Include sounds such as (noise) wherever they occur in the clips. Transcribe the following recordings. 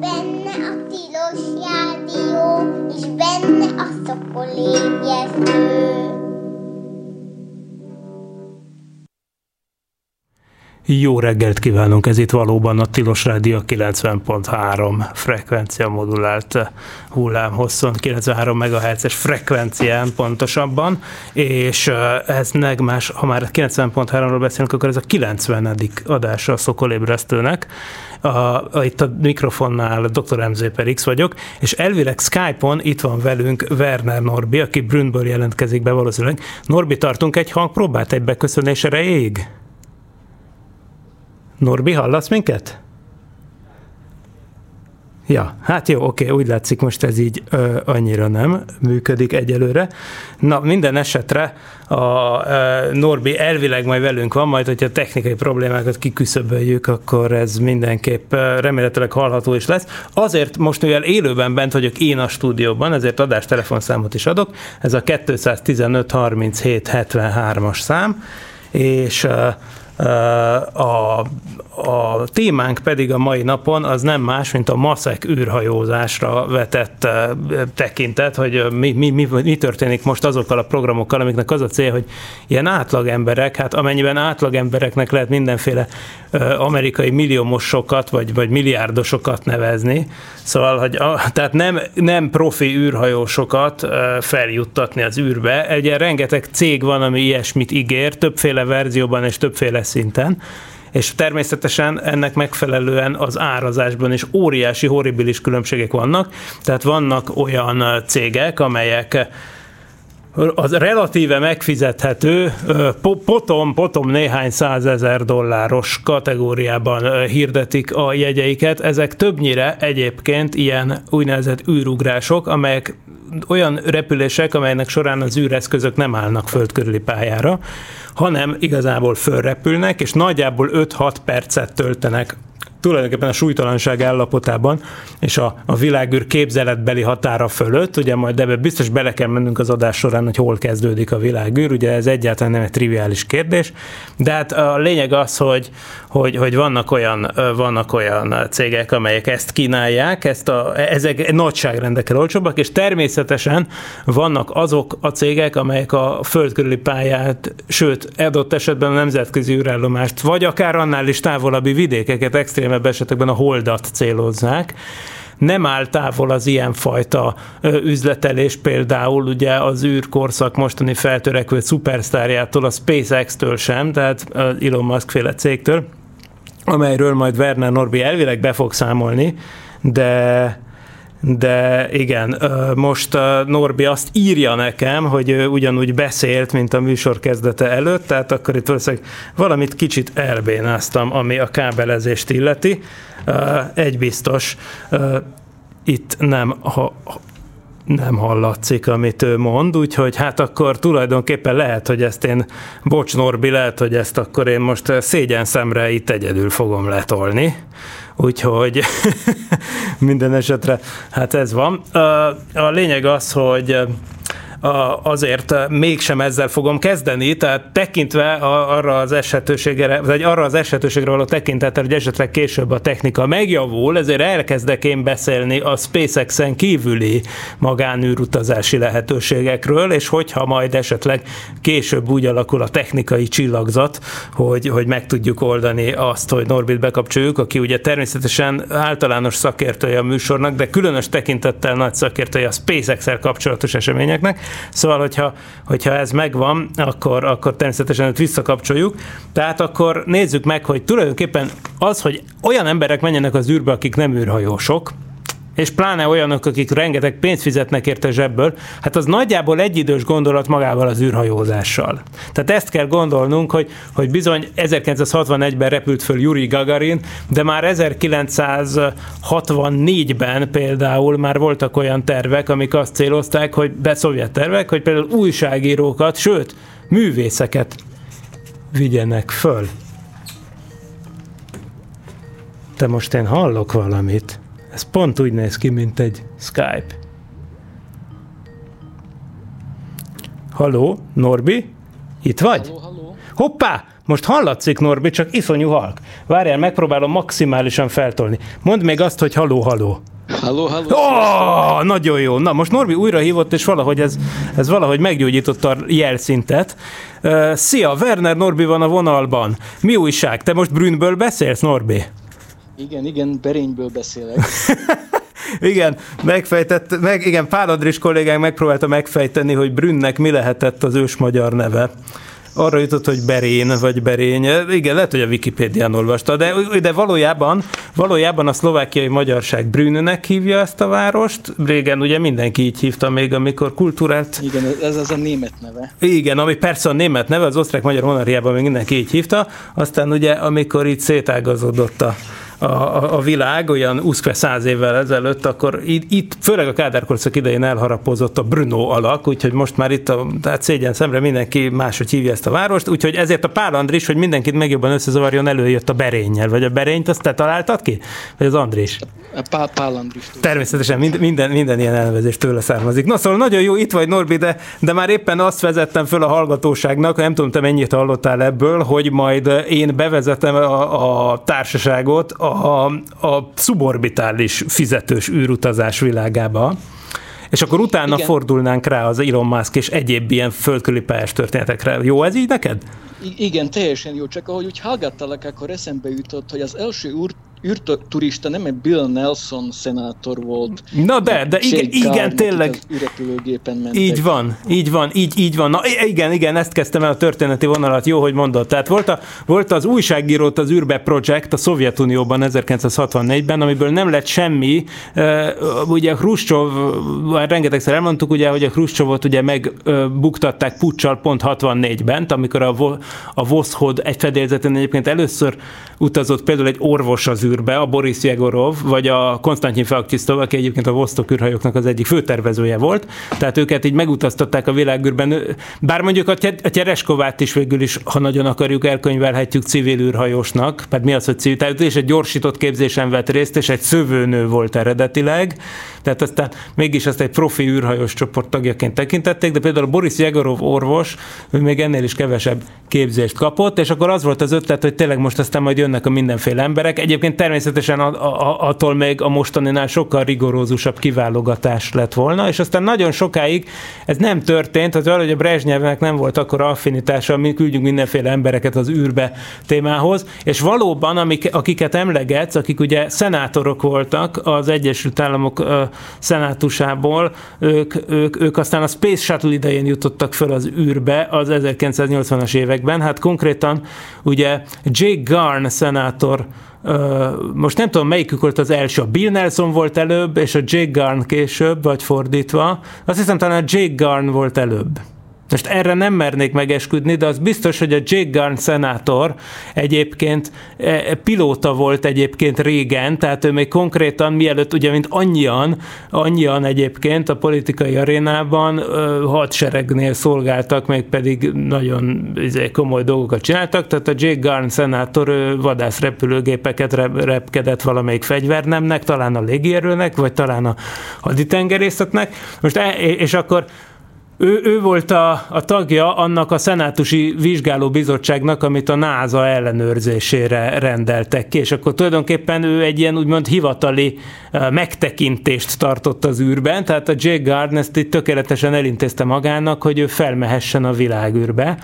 Benne a tilos rádió, és benne a szokolébresztő. Jó reggelt kívánunk, ez itt valóban a Tilos Rádió 90.3 frekvencia modulált hullám hosszon, 93 MHz-es frekvencián pontosabban, és ez más, ha már 90.3-ról beszélünk, akkor ez a 90. adása a Szokolébresztőnek. A, a, itt a mikrofonnál Dr. MZ per X vagyok, és elvileg Skype-on itt van velünk Werner Norbi, aki Brünnből jelentkezik be valószínűleg. Norbi, tartunk egy hangpróbát, egy beköszönés erejéig? Norbi, hallasz minket? Ja, hát jó, oké, úgy látszik most ez így ö, annyira nem működik egyelőre. Na, minden esetre a ö, Norbi elvileg majd velünk van, majd hogyha technikai problémákat kiküszöböljük, akkor ez mindenképp ö, remélhetőleg hallható is lesz. Azért most, mivel élőben bent vagyok én a stúdióban, ezért adás telefonszámot is adok, ez a 215 37 73-as szám, és ö, a, a témánk pedig a mai napon az nem más, mint a maszek űrhajózásra vetett tekintet, hogy mi, mi, mi, mi történik most azokkal a programokkal, amiknek az a cél, hogy ilyen átlagemberek, hát amennyiben átlagembereknek lehet mindenféle amerikai milliómosokat vagy, vagy milliárdosokat nevezni, szóval, hogy a, tehát nem, nem profi űrhajósokat feljuttatni az űrbe. Egy rengeteg cég van, ami ilyesmit ígér, többféle verzióban és többféle szinten, és természetesen ennek megfelelően az árazásban is óriási, horribilis különbségek vannak, tehát vannak olyan cégek, amelyek az relatíve megfizethető potom, potom néhány százezer dolláros kategóriában hirdetik a jegyeiket. Ezek többnyire egyébként ilyen úgynevezett űrugrások, amelyek olyan repülések, amelynek során az űreszközök nem állnak földkörüli pályára, hanem igazából fölrepülnek, és nagyjából 5-6 percet töltenek tulajdonképpen a súlytalanság állapotában és a, a világűr képzeletbeli határa fölött, ugye majd ebbe biztos bele kell mennünk az adás során, hogy hol kezdődik a világűr, ugye ez egyáltalán nem egy triviális kérdés, de hát a lényeg az, hogy, hogy, hogy vannak, olyan, vannak olyan cégek, amelyek ezt kínálják, ezt a, ezek nagyságrendekkel olcsóbbak, és természetesen vannak azok a cégek, amelyek a föld körüli pályát, sőt, adott esetben a nemzetközi űrállomást, vagy akár annál is távolabbi vidékeket, extrémebb esetekben a holdat célozzák. Nem áll távol az ilyenfajta üzletelés, például ugye az űrkorszak mostani feltörekvő szupersztárjától, a SpaceX-től sem, tehát Elon Musk féle cégtől, amelyről majd Werner Norbi elvileg be fog számolni, de de igen, most Norbi azt írja nekem, hogy ő ugyanúgy beszélt, mint a műsor kezdete előtt, tehát akkor itt valószínűleg valamit kicsit elbénáztam, ami a kábelezést illeti. Egy biztos, itt nem ha, nem hallatszik, amit ő mond, úgyhogy hát akkor tulajdonképpen lehet, hogy ezt én, bocs Norbi, lehet, hogy ezt akkor én most szégyen szemre itt egyedül fogom letolni. Úgyhogy (laughs) minden esetre hát ez van. A lényeg az, hogy azért mégsem ezzel fogom kezdeni, tehát tekintve arra az esetőségre, vagy arra az esetőségre való tekintettel, hogy esetleg később a technika megjavul, ezért elkezdek én beszélni a SpaceX-en kívüli magánűrutazási lehetőségekről, és hogyha majd esetleg később úgy alakul a technikai csillagzat, hogy, hogy meg tudjuk oldani azt, hogy Norbit bekapcsoljuk, aki ugye természetesen általános szakértője a műsornak, de különös tekintettel nagy szakértője a SpaceX-el kapcsolatos eseményeknek, Szóval, hogyha, hogyha ez megvan, akkor, akkor természetesen őt visszakapcsoljuk. Tehát akkor nézzük meg, hogy tulajdonképpen az, hogy olyan emberek menjenek az űrbe, akik nem űrhajósok, és pláne olyanok, akik rengeteg pénzt fizetnek érte zsebből, hát az nagyjából egyidős gondolat magával az űrhajózással. Tehát ezt kell gondolnunk, hogy, hogy bizony 1961-ben repült föl Yuri Gagarin, de már 1964-ben például már voltak olyan tervek, amik azt célozták, hogy be tervek, hogy például újságírókat, sőt, művészeket vigyenek föl. De most én hallok valamit. Ez pont úgy néz ki, mint egy Skype. Haló, Norbi? Itt vagy? Halló, halló. Hoppá! Most hallatszik, Norbi, csak iszonyú halk. Várjál, megpróbálom maximálisan feltolni. Mondd még azt, hogy haló, haló. Halló, halló. Oh, nagyon jó. Na, most Norbi újra hívott, és valahogy ez, ez valahogy meggyógyította a jelszintet. Uh, szia, Werner Norbi van a vonalban. Mi újság? Te most Brünnből beszélsz, Norbi? Igen, igen, Berényből beszélek. (laughs) igen, megfejtett, meg, igen, Pál Andris kollégánk megpróbálta megfejteni, hogy Brünnnek mi lehetett az ős magyar neve arra jutott, hogy Berén vagy Berény. Igen, lehet, hogy a Wikipédián olvasta, de, de valójában, valójában a szlovákiai magyarság Brünnek hívja ezt a várost. Régen ugye mindenki így hívta még, amikor kultúrát... Igen, ez az a német neve. Igen, ami persze a német neve, az osztrák-magyar monarchiában még mindenki így hívta. Aztán ugye, amikor így szétágazódott a a, a világ olyan 20 száz évvel ezelőtt, akkor itt, itt főleg a Kádár korszak idején elharapozott a Bruno alak, úgyhogy most már itt a tehát szégyen szemre mindenki máshogy hívja ezt a várost, úgyhogy ezért a Pál Andris, hogy mindenkit megjobban összezavarjon, előjött a Berénnyel, vagy a Berényt, azt te találtad ki? Vagy az Andris? A Pál, Pál Andris. Természetesen mind, minden, minden ilyen elnevezés tőle származik. Na szóval nagyon jó, itt vagy Norbi, de, de már éppen azt vezettem föl a hallgatóságnak, nem tudom, te mennyit hallottál ebből, hogy majd én bevezetem a, a társaságot a a, a suborbitális fizetős űrutazás világába, és akkor utána Igen. fordulnánk rá az Elon Musk és egyéb ilyen földközi pályás történetekre. Jó ez így neked? I- igen, teljesen jó, csak ahogy úgy hallgattalak, akkor eszembe jutott, hogy az első úr űrturista nem egy Bill Nelson szenátor volt. Na de, de igen, igen tényleg. mentek. Így van, így van, így, így van. Na igen, igen, ezt kezdtem el a történeti vonalat, jó, hogy mondod. Tehát volt, a, volt az újságírót az űrbe projekt a Szovjetunióban 1964-ben, amiből nem lett semmi. Ugye a Khrushchev, rengetegszer elmondtuk, ugye, hogy a Khrushchevot ugye megbuktatták puccsal pont 64-ben, amikor a, a Voszhod egy fedélzeten egyébként először utazott például egy orvos az űrbe, a Boris Jegorov, vagy a Konstantin Faktisztov, aki egyébként a Vostok űrhajóknak az egyik főtervezője volt, tehát őket így megutaztatták a világűrben, bár mondjuk a Tereskovát is végül is, ha nagyon akarjuk, elkönyvelhetjük civil űrhajósnak, mert mi az, hogy civil, tehát és egy gyorsított képzésen vett részt, és egy szövőnő volt eredetileg, tehát aztán mégis ezt egy profi űrhajós csoport tagjaként tekintették, de például a Boris Jegorov orvos, ő még ennél is kevesebb képzést kapott, és akkor az volt az ötlet, hogy tényleg most aztán majd jönnek a mindenféle emberek. Egyébként természetesen a, a, attól még a mostaninál sokkal rigorózusabb kiválogatás lett volna, és aztán nagyon sokáig ez nem történt, az hogy a Brezsnyevnek nem volt akkor affinitása, mi küldjünk mindenféle embereket az űrbe témához, és valóban, amik, akiket emlegetsz, akik ugye szenátorok voltak az Egyesült Államok szenátusából, ők, ők, ők aztán a Space Shuttle idején jutottak föl az űrbe az 1980-as években. Hát konkrétan ugye Jake Garn szenátor most nem tudom, melyikük volt az első. A Bill Nelson volt előbb, és a Jake Garn később, vagy fordítva. Azt hiszem, talán a Jake Garn volt előbb. Most erre nem mernék megesküdni, de az biztos, hogy a Jake Garn szenátor egyébként e, pilóta volt egyébként régen, tehát ő még konkrétan mielőtt, ugye mint annyian, annyian egyébként a politikai arénában hadseregnél szolgáltak, még pedig nagyon izé, komoly dolgokat csináltak, tehát a Jake Garn szenátor vadászrepülőgépeket repkedett valamelyik fegyvernemnek, talán a légierőnek, vagy talán a haditengerészetnek. Most, e, és akkor ő, ő volt a, a tagja annak a szenátusi vizsgálóbizottságnak, amit a NASA ellenőrzésére rendeltek ki, és akkor tulajdonképpen ő egy ilyen úgymond hivatali megtekintést tartott az űrben, tehát a Jay Gardner ezt itt tökéletesen elintézte magának, hogy ő felmehessen a világűrbe.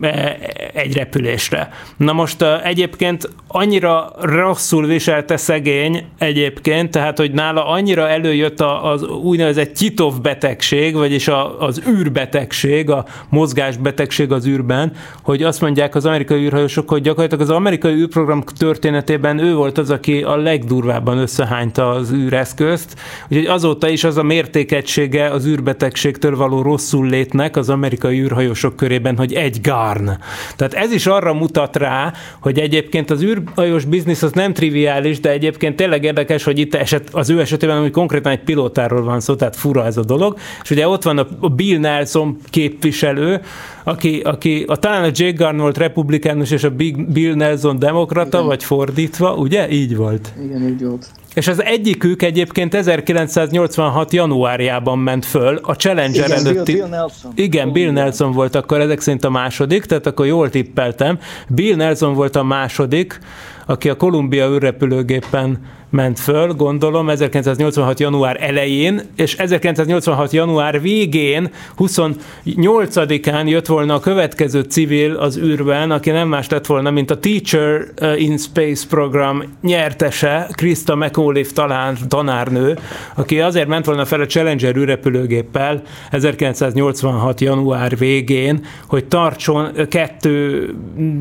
E, egy repülésre. Na most e, egyébként annyira rosszul viselte szegény egyébként, tehát hogy nála annyira előjött az úgynevezett Titov betegség, vagyis az űrbetegség, a mozgásbetegség az űrben, hogy azt mondják az amerikai űrhajósok, hogy gyakorlatilag az amerikai űrprogram történetében ő volt az, aki a legdurvábban összehányta az űreszközt, úgyhogy azóta is az a mértékegysége az űrbetegségtől való rosszul létnek az amerikai űrhajósok körében, hogy egy gár Karn. Tehát ez is arra mutat rá, hogy egyébként az űrhajós biznisz az nem triviális, de egyébként tényleg érdekes, hogy itt eset, az ő esetében hogy konkrétan egy pilótáról van szó, tehát fura ez a dolog. És ugye ott van a Bill Nelson képviselő, aki, aki a, talán a Jake Garn volt republikánus, és a Bill Nelson demokrata, Igen. vagy fordítva, ugye? Így volt. Igen, így volt. És az egyikük egyébként 1986. januárjában ment föl, a Challenger Igen, előtti... Bill, Bill Nelson. Igen, Bill Nelson volt akkor ezek szerint a második, tehát akkor jól tippeltem. Bill Nelson volt a második, aki a Columbia űrrepülőgépen ment föl, gondolom, 1986. január elején, és 1986. január végén, 28-án jött volna a következő civil az űrben, aki nem más lett volna, mint a Teacher uh, in Space program nyertese, Krista McAuliffe talán tanárnő, aki azért ment volna fel a Challenger űrrepülőgéppel 1986. január végén, hogy tartson kettő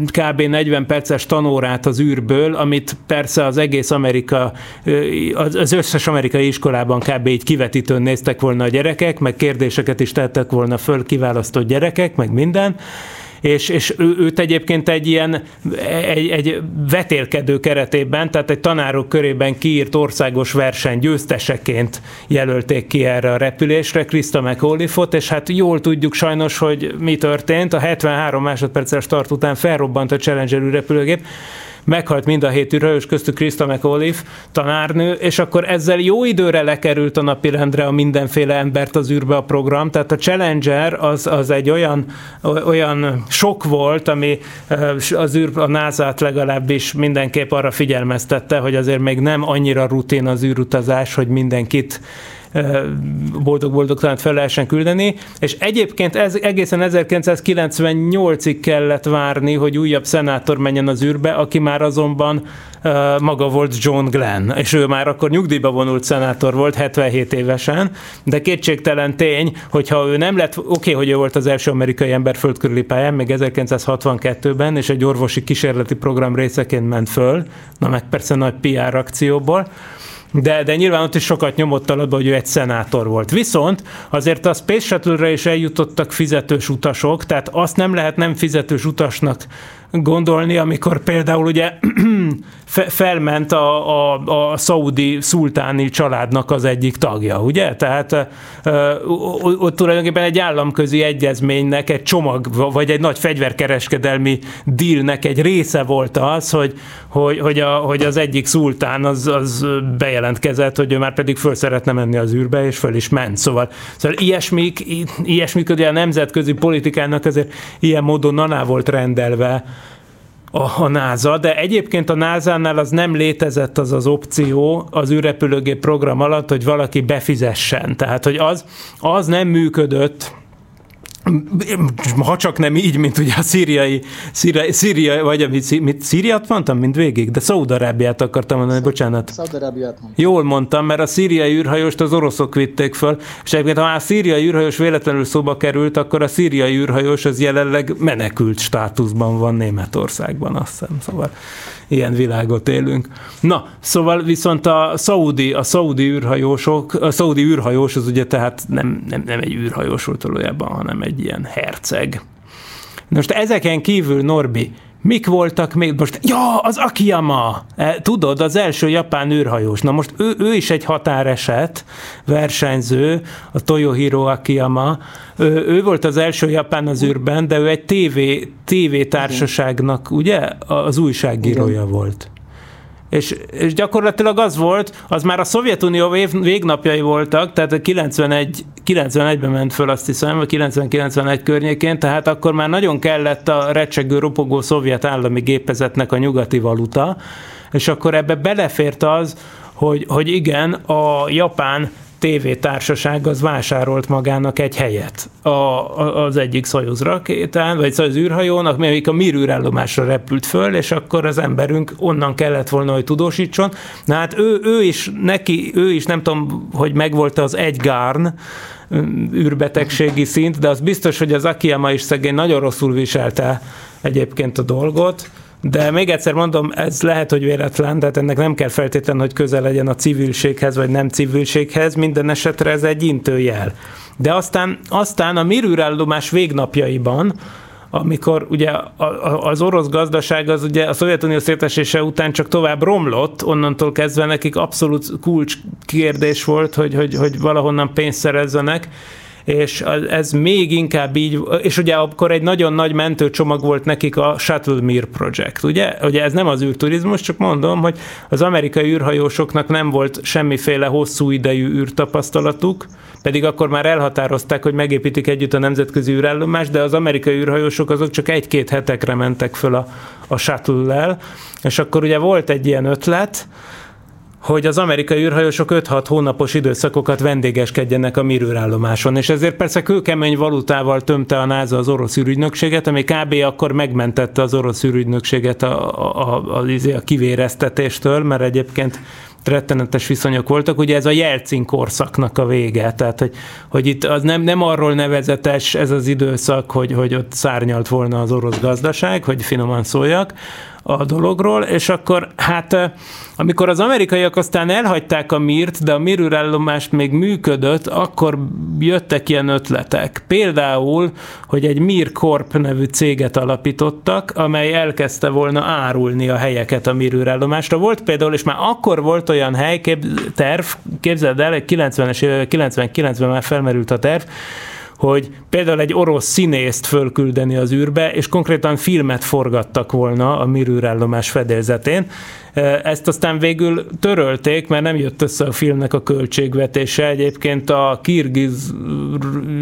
kb. 40 perces tanórát az űrből, amit persze az egész Amerika az összes amerikai iskolában kb. így kivetítőn néztek volna a gyerekek, meg kérdéseket is tettek volna föl kiválasztott gyerekek, meg minden, és, és ő, őt egyébként egy ilyen egy, egy vetélkedő keretében, tehát egy tanárok körében kiírt országos verseny győzteseként jelölték ki erre a repülésre, Krista McAuliffe-ot, és hát jól tudjuk sajnos, hogy mi történt. A 73 másodperces start után felrobbant a Challenger repülőgép, meghalt mind a hét űrhajós, köztük Krista McAuliffe, tanárnő, és akkor ezzel jó időre lekerült a napirendre a mindenféle embert az űrbe a program, tehát a Challenger az, az egy olyan, olyan sok volt, ami az űr, a NASA-t legalábbis mindenképp arra figyelmeztette, hogy azért még nem annyira rutin az űrutazás, hogy mindenkit boldog-boldog talán fel lehessen küldeni, és egyébként ez egészen 1998-ig kellett várni, hogy újabb szenátor menjen az űrbe, aki már azonban maga volt John Glenn, és ő már akkor nyugdíjba vonult szenátor volt, 77 évesen, de kétségtelen tény, hogyha ő nem lett, oké, okay, hogy ő volt az első amerikai ember földkörüli pályán, még 1962-ben, és egy orvosi kísérleti program részeként ment föl, na meg persze nagy PR akcióból, de, de nyilván ott is sokat nyomott alatba, hogy ő egy szenátor volt. Viszont azért a Space Shuttle-re is eljutottak fizetős utasok, tehát azt nem lehet nem fizetős utasnak gondolni, amikor például ugye felment a, a, a szaudi szultáni családnak az egyik tagja, ugye? Tehát ott tulajdonképpen egy államközi egyezménynek egy csomag, vagy egy nagy fegyverkereskedelmi dealnek egy része volt az, hogy, hogy, hogy, a, hogy az egyik szultán az, az bejelentkezett, hogy ő már pedig föl szeretne menni az űrbe, és föl is ment. Szóval, szóval ilyesmik, ilyesmik ugye a nemzetközi politikának azért ilyen módon naná volt rendelve, a, NASA, de egyébként a NASA-nál az nem létezett az az opció az űrrepülőgép program alatt, hogy valaki befizessen. Tehát, hogy az, az nem működött, ha csak nem így, mint ugye a szíriai, szíriai, szíriai vagy amit, mit, Szíriát mondtam, mint végig, de Szaudarábiát akartam mondani, bocsánat. Szaudarábiát mondtam. Jól mondtam, mert a szíriai űrhajóst az oroszok vitték föl, és egyébként ha már a szíriai űrhajós véletlenül szóba került, akkor a szíriai űrhajós az jelenleg menekült státuszban van Németországban, azt hiszem, szóval ilyen világot élünk. Na, szóval viszont a szaudi, a szaudi űrhajósok, a szaudi űrhajós az ugye tehát nem, nem, nem egy űrhajós volt valójában, hanem egy ilyen herceg. Most ezeken kívül, Norbi, Mik voltak még? Most, ja, az Akiyama! E, tudod, az első japán űrhajós. Na most ő, ő is egy határeset, versenyző, a Toyohiro Akiyama. Ő, ő volt az első japán az űrben, de ő egy TV, TV társaságnak, ugye, az újságírója Igen. volt és, és gyakorlatilag az volt, az már a Szovjetunió végnapjai voltak, tehát a 91, 91-ben ment föl azt hiszem, vagy 90-91 környékén, tehát akkor már nagyon kellett a recsegő, ropogó szovjet állami gépezetnek a nyugati valuta, és akkor ebbe belefért az, hogy, hogy igen, a japán tévétársaság az vásárolt magának egy helyet a, a, az egyik Soyuz rakétán, vagy Soyuz űrhajón, amelyik a Mir űrállomásra repült föl, és akkor az emberünk onnan kellett volna, hogy tudósítson. Na hát ő, ő is, neki, ő is nem tudom, hogy megvolt az egy gárn, űrbetegségi szint, de az biztos, hogy az Akiyama is szegény nagyon rosszul viselte egyébként a dolgot, de még egyszer mondom, ez lehet, hogy véletlen, tehát ennek nem kell feltétlenül, hogy közel legyen a civilséghez, vagy nem civilséghez, minden esetre ez egy intőjel. De aztán, aztán a mirűrállomás végnapjaiban, amikor ugye az orosz gazdaság az ugye a Szovjetunió szétesése után csak tovább romlott, onnantól kezdve nekik abszolút kulcs kérdés volt, hogy, hogy, hogy valahonnan pénzt szerezzenek, és ez még inkább így, és ugye akkor egy nagyon nagy mentőcsomag volt nekik a Shuttle Mir Project, ugye? Ugye ez nem az űrturizmus, csak mondom, hogy az amerikai űrhajósoknak nem volt semmiféle hosszú idejű űrtapasztalatuk, pedig akkor már elhatározták, hogy megépítik együtt a nemzetközi űrállomást, de az amerikai űrhajósok azok csak egy-két hetekre mentek föl a, a shuttle-lel, és akkor ugye volt egy ilyen ötlet, hogy az amerikai űrhajósok 5-6 hónapos időszakokat vendégeskedjenek a mirőrállomáson, és ezért persze kőkemény valutával tömte a NASA az orosz űrügynökséget, ami kb. akkor megmentette az orosz űrügynökséget a, a, a, a, a kivéreztetéstől, mert egyébként rettenetes viszonyok voltak. Ugye ez a Jelcin korszaknak a vége, tehát hogy, hogy itt az nem, nem arról nevezetes ez az időszak, hogy, hogy ott szárnyalt volna az orosz gazdaság, hogy finoman szóljak, a dologról, és akkor hát amikor az amerikaiak aztán elhagyták a Mirt, de a Mir űrállomást még működött, akkor jöttek ilyen ötletek. Például, hogy egy Mir Corp nevű céget alapítottak, amely elkezdte volna árulni a helyeket a Mir űrállomásra. Volt például, és már akkor volt olyan hely, kép, terv, képzeld el, 90-es 99-ben már felmerült a terv, hogy például egy orosz színészt fölküldeni az űrbe, és konkrétan filmet forgattak volna a mirűrállomás fedélzetén, ezt aztán végül törölték, mert nem jött össze a filmnek a költségvetése. Egyébként a kirgiz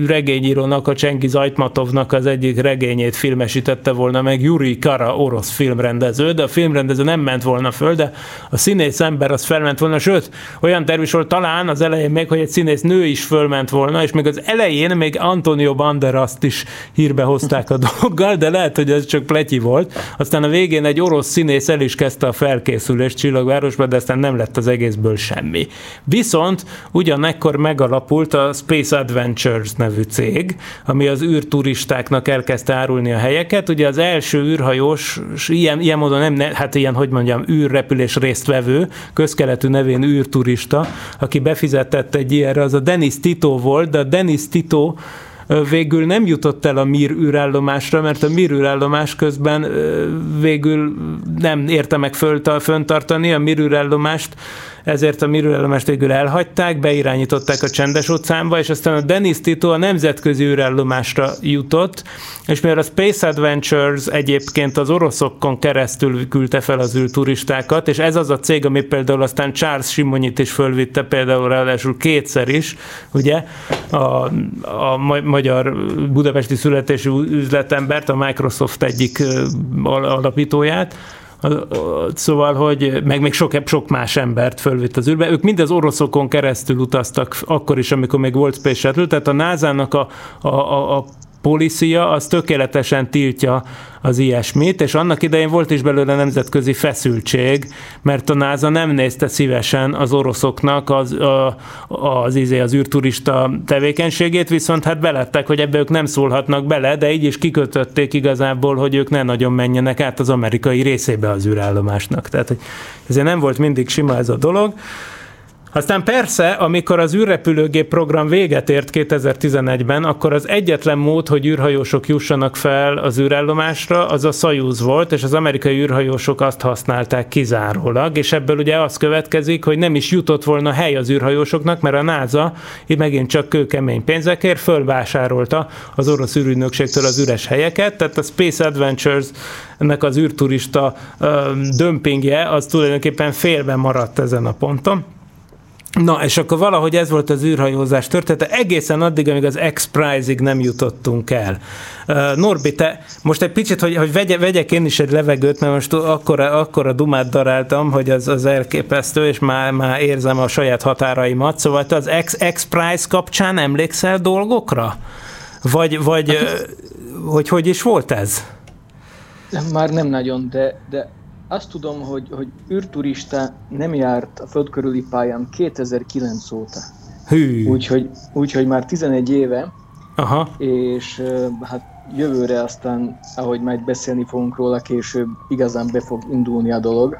regényírónak, a Csengiz Ajtmatovnak az egyik regényét filmesítette volna meg Yuri Kara, orosz filmrendező, de a filmrendező nem ment volna föl, de a színész ember az felment volna, sőt, olyan terv is volt talán az elején még, hogy egy színész nő is fölment volna, és még az elején még Antonio Banderaszt is hírbe hozták a (laughs) dologgal, de lehet, hogy ez csak pletyi volt. Aztán a végén egy orosz színész el is kezdte a felkészülést felkészülés Csillagvárosban, de aztán nem lett az egészből semmi. Viszont ugyanekkor megalapult a Space Adventures nevű cég, ami az űrturistáknak elkezdte árulni a helyeket. Ugye az első űrhajós, ilyen, ilyen módon nem, hát ilyen, hogy mondjam, űrrepülés résztvevő, közkeletű nevén űrturista, aki befizetett egy ilyenre, az a Dennis Tito volt, de a Dennis Tito végül nem jutott el a Mir űrállomásra, mert a Mir űrállomás közben végül nem érte meg föntartani a Mir űrállomást, ezért a mirőállomást végül elhagyták, beirányították a csendes óceánba, és aztán a Dennis Tito a nemzetközi űrállomásra jutott, és mivel a Space Adventures egyébként az oroszokon keresztül küldte fel az űrturistákat, és ez az a cég, ami például aztán Charles Simonyit is fölvitte például ráadásul kétszer is, ugye, a, a magyar budapesti születésű üzletembert, a Microsoft egyik alapítóját, Szóval, hogy meg még sok, sok más embert fölvitt az űrbe. Ők mind az oroszokon keresztül utaztak akkor is, amikor még volt Space Shuttle, tehát a NASA-nak a, a, a, a policia az tökéletesen tiltja az ilyesmit, és annak idején volt is belőle nemzetközi feszültség, mert a NASA nem nézte szívesen az oroszoknak az, a, az, izé, az űrturista tevékenységét, viszont hát belettek, hogy ebbe ők nem szólhatnak bele, de így is kikötötték igazából, hogy ők ne nagyon menjenek át az amerikai részébe az űrállomásnak. Tehát ezért nem volt mindig sima ez a dolog. Aztán persze, amikor az űrrepülőgép program véget ért 2011-ben, akkor az egyetlen mód, hogy űrhajósok jussanak fel az űrállomásra, az a Soyuz volt, és az amerikai űrhajósok azt használták kizárólag, és ebből ugye az következik, hogy nem is jutott volna hely az űrhajósoknak, mert a NASA itt megint csak kőkemény pénzekért fölvásárolta az orosz űrügynökségtől az üres helyeket, tehát a Space Adventures ennek az űrturista dömpingje, az tulajdonképpen félben maradt ezen a ponton. Na, és akkor valahogy ez volt az űrhajózás története, egészen addig, amíg az X-Prize-ig nem jutottunk el. Norbi, te most egy picit, hogy, hogy vegye, vegyek én is egy levegőt, mert most akkora, akkora dumát daráltam, hogy az, az elképesztő, és már, már érzem a saját határaimat. Szóval te az X-Prize kapcsán emlékszel dolgokra? Vagy, vagy hogy hogy is volt ez? Már nem nagyon, de, de azt tudom, hogy, hogy űrturista nem járt a föld körüli pályán 2009 óta. Hű. Úgyhogy, úgyhogy már 11 éve, Aha. és hát jövőre aztán, ahogy majd beszélni fogunk róla később, igazán be fog indulni a dolog.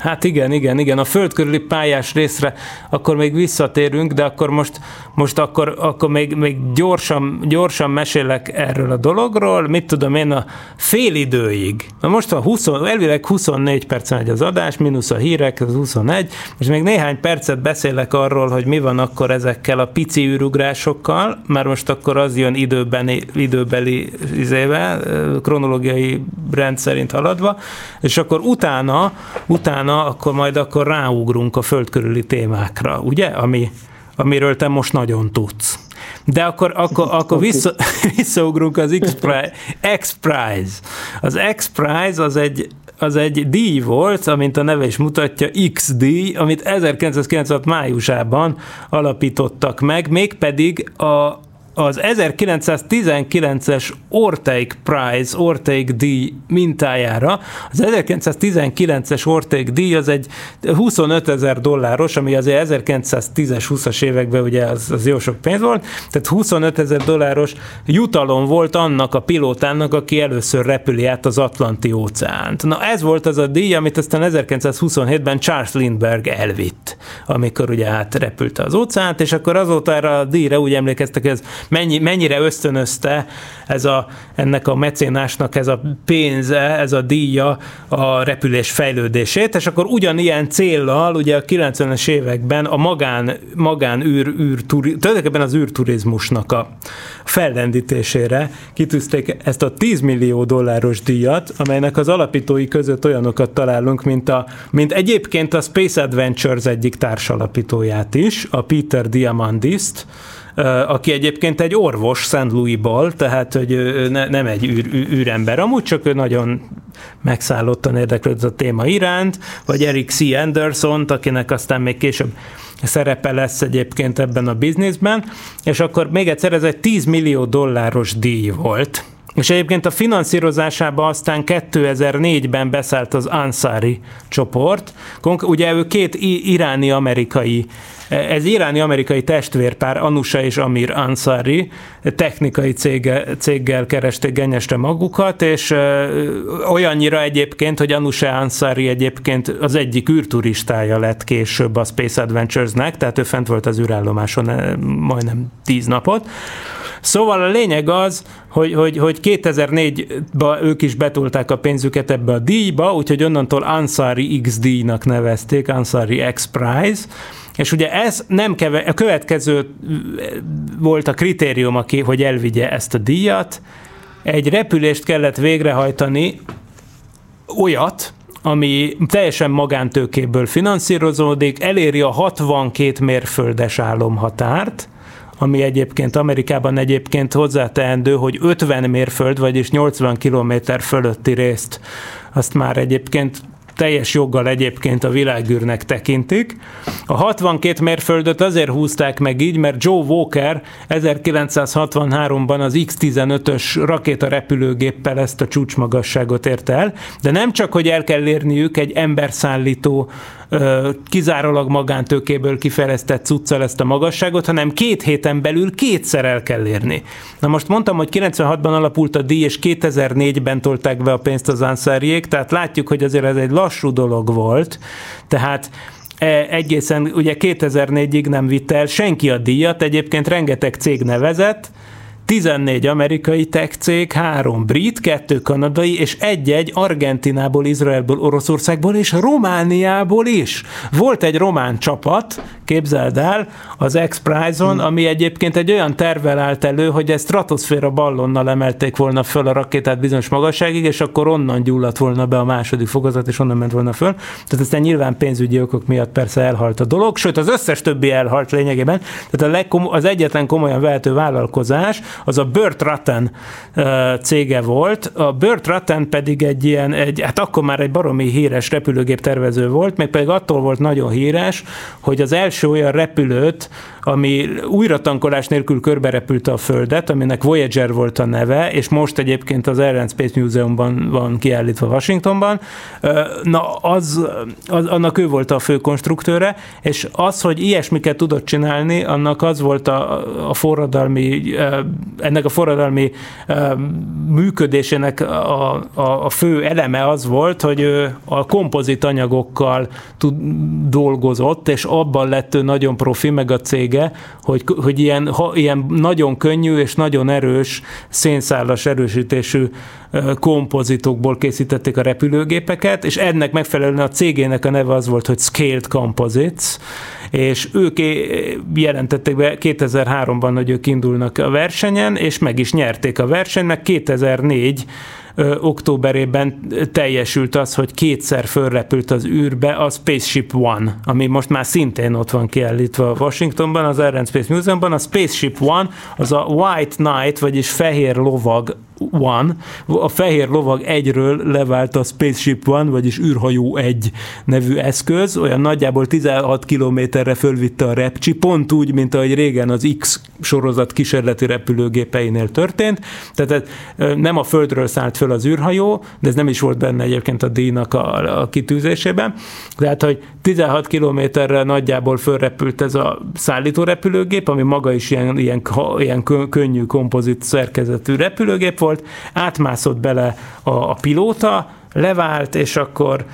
Hát igen, igen, igen. A föld körüli pályás részre akkor még visszatérünk, de akkor most, most akkor, akkor még, még gyorsan, gyorsan mesélek erről a dologról. Mit tudom én, a fél időig. Na most a 20, elvileg 24 perc megy az adás, mínusz a hírek, az 21, és még néhány percet beszélek arról, hogy mi van akkor ezekkel a pici űrugrásokkal, mert most akkor az jön időbeni, időbeli izével, kronológiai rend szerint haladva, és akkor utána, utána utána akkor majd akkor ráugrunk a földkörüli témákra, ugye? Ami, amiről te most nagyon tudsz. De akkor, akkor, (laughs) akkor vissza, (laughs) visszaugrunk az X-Prize. X-Prize. Az X-Prize az egy, az egy díj volt, amint a neve is mutatja, X-díj, amit 1996 májusában alapítottak meg, mégpedig a, az 1919-es Orteig Prize, Orteig díj mintájára. Az 1919-es Orteig díj az egy 25 ezer dolláros, ami azért 1910-es, 20-as években ugye az, az jó sok pénz volt, tehát 25 ezer dolláros jutalom volt annak a pilótának, aki először repüli át az Atlanti óceánt. Na ez volt az a díj, amit aztán 1927-ben Charles Lindbergh elvitt, amikor ugye átrepült az óceánt, és akkor azóta erre a díjra úgy emlékeztek, ez mennyi, mennyire ösztönözte ez a, ennek a mecénásnak ez a pénze, ez a díja a repülés fejlődését, és akkor ugyanilyen céllal, ugye a 90-es években a magán, magán űr, űr tulajdonképpen az űrturizmusnak a fellendítésére kitűzték ezt a 10 millió dolláros díjat, amelynek az alapítói között olyanokat találunk, mint, a, mint egyébként a Space Adventures egyik társalapítóját is, a Peter Diamandist, aki egyébként egy orvos St. Louis-ból, tehát hogy ne, nem egy űr, űrember, amúgy csak ő nagyon megszállottan érdeklődött a téma iránt, vagy Eric C. Anderson, akinek aztán még később szerepe lesz egyébként ebben a bizniszben, és akkor még egyszer ez egy 10 millió dolláros díj volt, és egyébként a finanszírozásába aztán 2004-ben beszállt az Ansari csoport. Ugye ő két iráni-amerikai ez iráni-amerikai testvérpár, Anusha és Amir Ansari, technikai cége, céggel keresték genyesre magukat, és olyannyira egyébként, hogy Anusha Ansari egyébként az egyik űrturistája lett később a Space Adventures-nek, tehát ő fent volt az űrállomáson majdnem tíz napot. Szóval a lényeg az, hogy, hogy, hogy 2004-ben ők is betolták a pénzüket ebbe a díjba, úgyhogy onnantól Ansari X díjnak nevezték, Ansari X Prize, és ugye ez nem keve, a következő volt a kritérium, aki, hogy elvigye ezt a díjat. Egy repülést kellett végrehajtani, olyat, ami teljesen magántőkéből finanszírozódik, eléri a 62 mérföldes álomhatárt, ami egyébként Amerikában egyébként hozzáteendő, hogy 50 mérföld, vagyis 80 kilométer fölötti részt. Azt már egyébként teljes joggal egyébként a világűrnek tekintik. A 62 mérföldöt azért húzták meg így, mert Joe Walker 1963-ban az X-15-ös rakétarepülőgéppel ezt a csúcsmagasságot érte el, de nem csak, hogy el kell érniük egy emberszállító kizárólag magántőkéből kifejlesztett cuccal ezt a magasságot, hanem két héten belül kétszer el kell érni. Na most mondtam, hogy 96-ban alapult a díj, és 2004-ben tolták be a pénzt az Ansariék, tehát látjuk, hogy azért ez egy lassú dolog volt, tehát e, egészen ugye 2004-ig nem vitte el senki a díjat, egyébként rengeteg cég nevezett, 14 amerikai tech cég, 3 brit, 2 kanadai, és egy-egy Argentinából, Izraelből, Oroszországból és Romániából is. Volt egy román csapat, képzeld el, az X-Prize-on, hmm. ami egyébként egy olyan tervel állt elő, hogy ezt stratoszféra ballonnal emelték volna föl a rakétát bizonyos magasságig, és akkor onnan gyulladt volna be a második fokozat, és onnan ment volna föl. Tehát aztán nyilván pénzügyi okok miatt persze elhalt a dolog, sőt az összes többi elhalt lényegében. Tehát a legkom- az egyetlen komolyan vehető vállalkozás, az a Burt Rutten cége volt. A Burt Rutten pedig egy ilyen, egy, hát akkor már egy baromi híres repülőgép tervező volt, még pedig attól volt nagyon híres, hogy az első első olyan repülőt, ami újratankolás nélkül körberepülte a Földet, aminek Voyager volt a neve, és most egyébként az Air and Space Museumban van kiállítva Washingtonban. Na, az, az, annak ő volt a fő konstruktőre, és az, hogy ilyesmiket tudott csinálni, annak az volt a, a forradalmi, ennek a forradalmi működésének a, a, a fő eleme az volt, hogy a kompozit anyagokkal tud, dolgozott, és abban lett ő nagyon profi, meg a cége, hogy, hogy ilyen, ha, ilyen nagyon könnyű és nagyon erős szénszálas erősítésű kompozitokból készítették a repülőgépeket, és ennek megfelelően a cégének a neve az volt, hogy Scaled Composites, és ők jelentették be 2003-ban, hogy ők indulnak a versenyen, és meg is nyerték a versenyt, meg 2004 októberében teljesült az, hogy kétszer fölrepült az űrbe a Spaceship One, ami most már szintén ott van kiállítva Washingtonban, az Air and Space Museumban. A Spaceship One az a White Knight, vagyis fehér lovag One, a fehér lovag egyről levált a Spaceship One, vagyis űrhajó egy nevű eszköz, olyan nagyjából 16 kilométerre fölvitte a repcsi, pont úgy, mint ahogy régen az X sorozat kísérleti repülőgépeinél történt, tehát nem a földről szállt föl az űrhajó, de ez nem is volt benne egyébként a díjnak a, a kitűzésében, tehát, hogy 16 kilométerre nagyjából fölrepült ez a szállító repülőgép, ami maga is ilyen, ilyen, ilyen könnyű kompozit szerkezetű repülőgép volt, átmászott bele a, a pilóta, levált, és akkor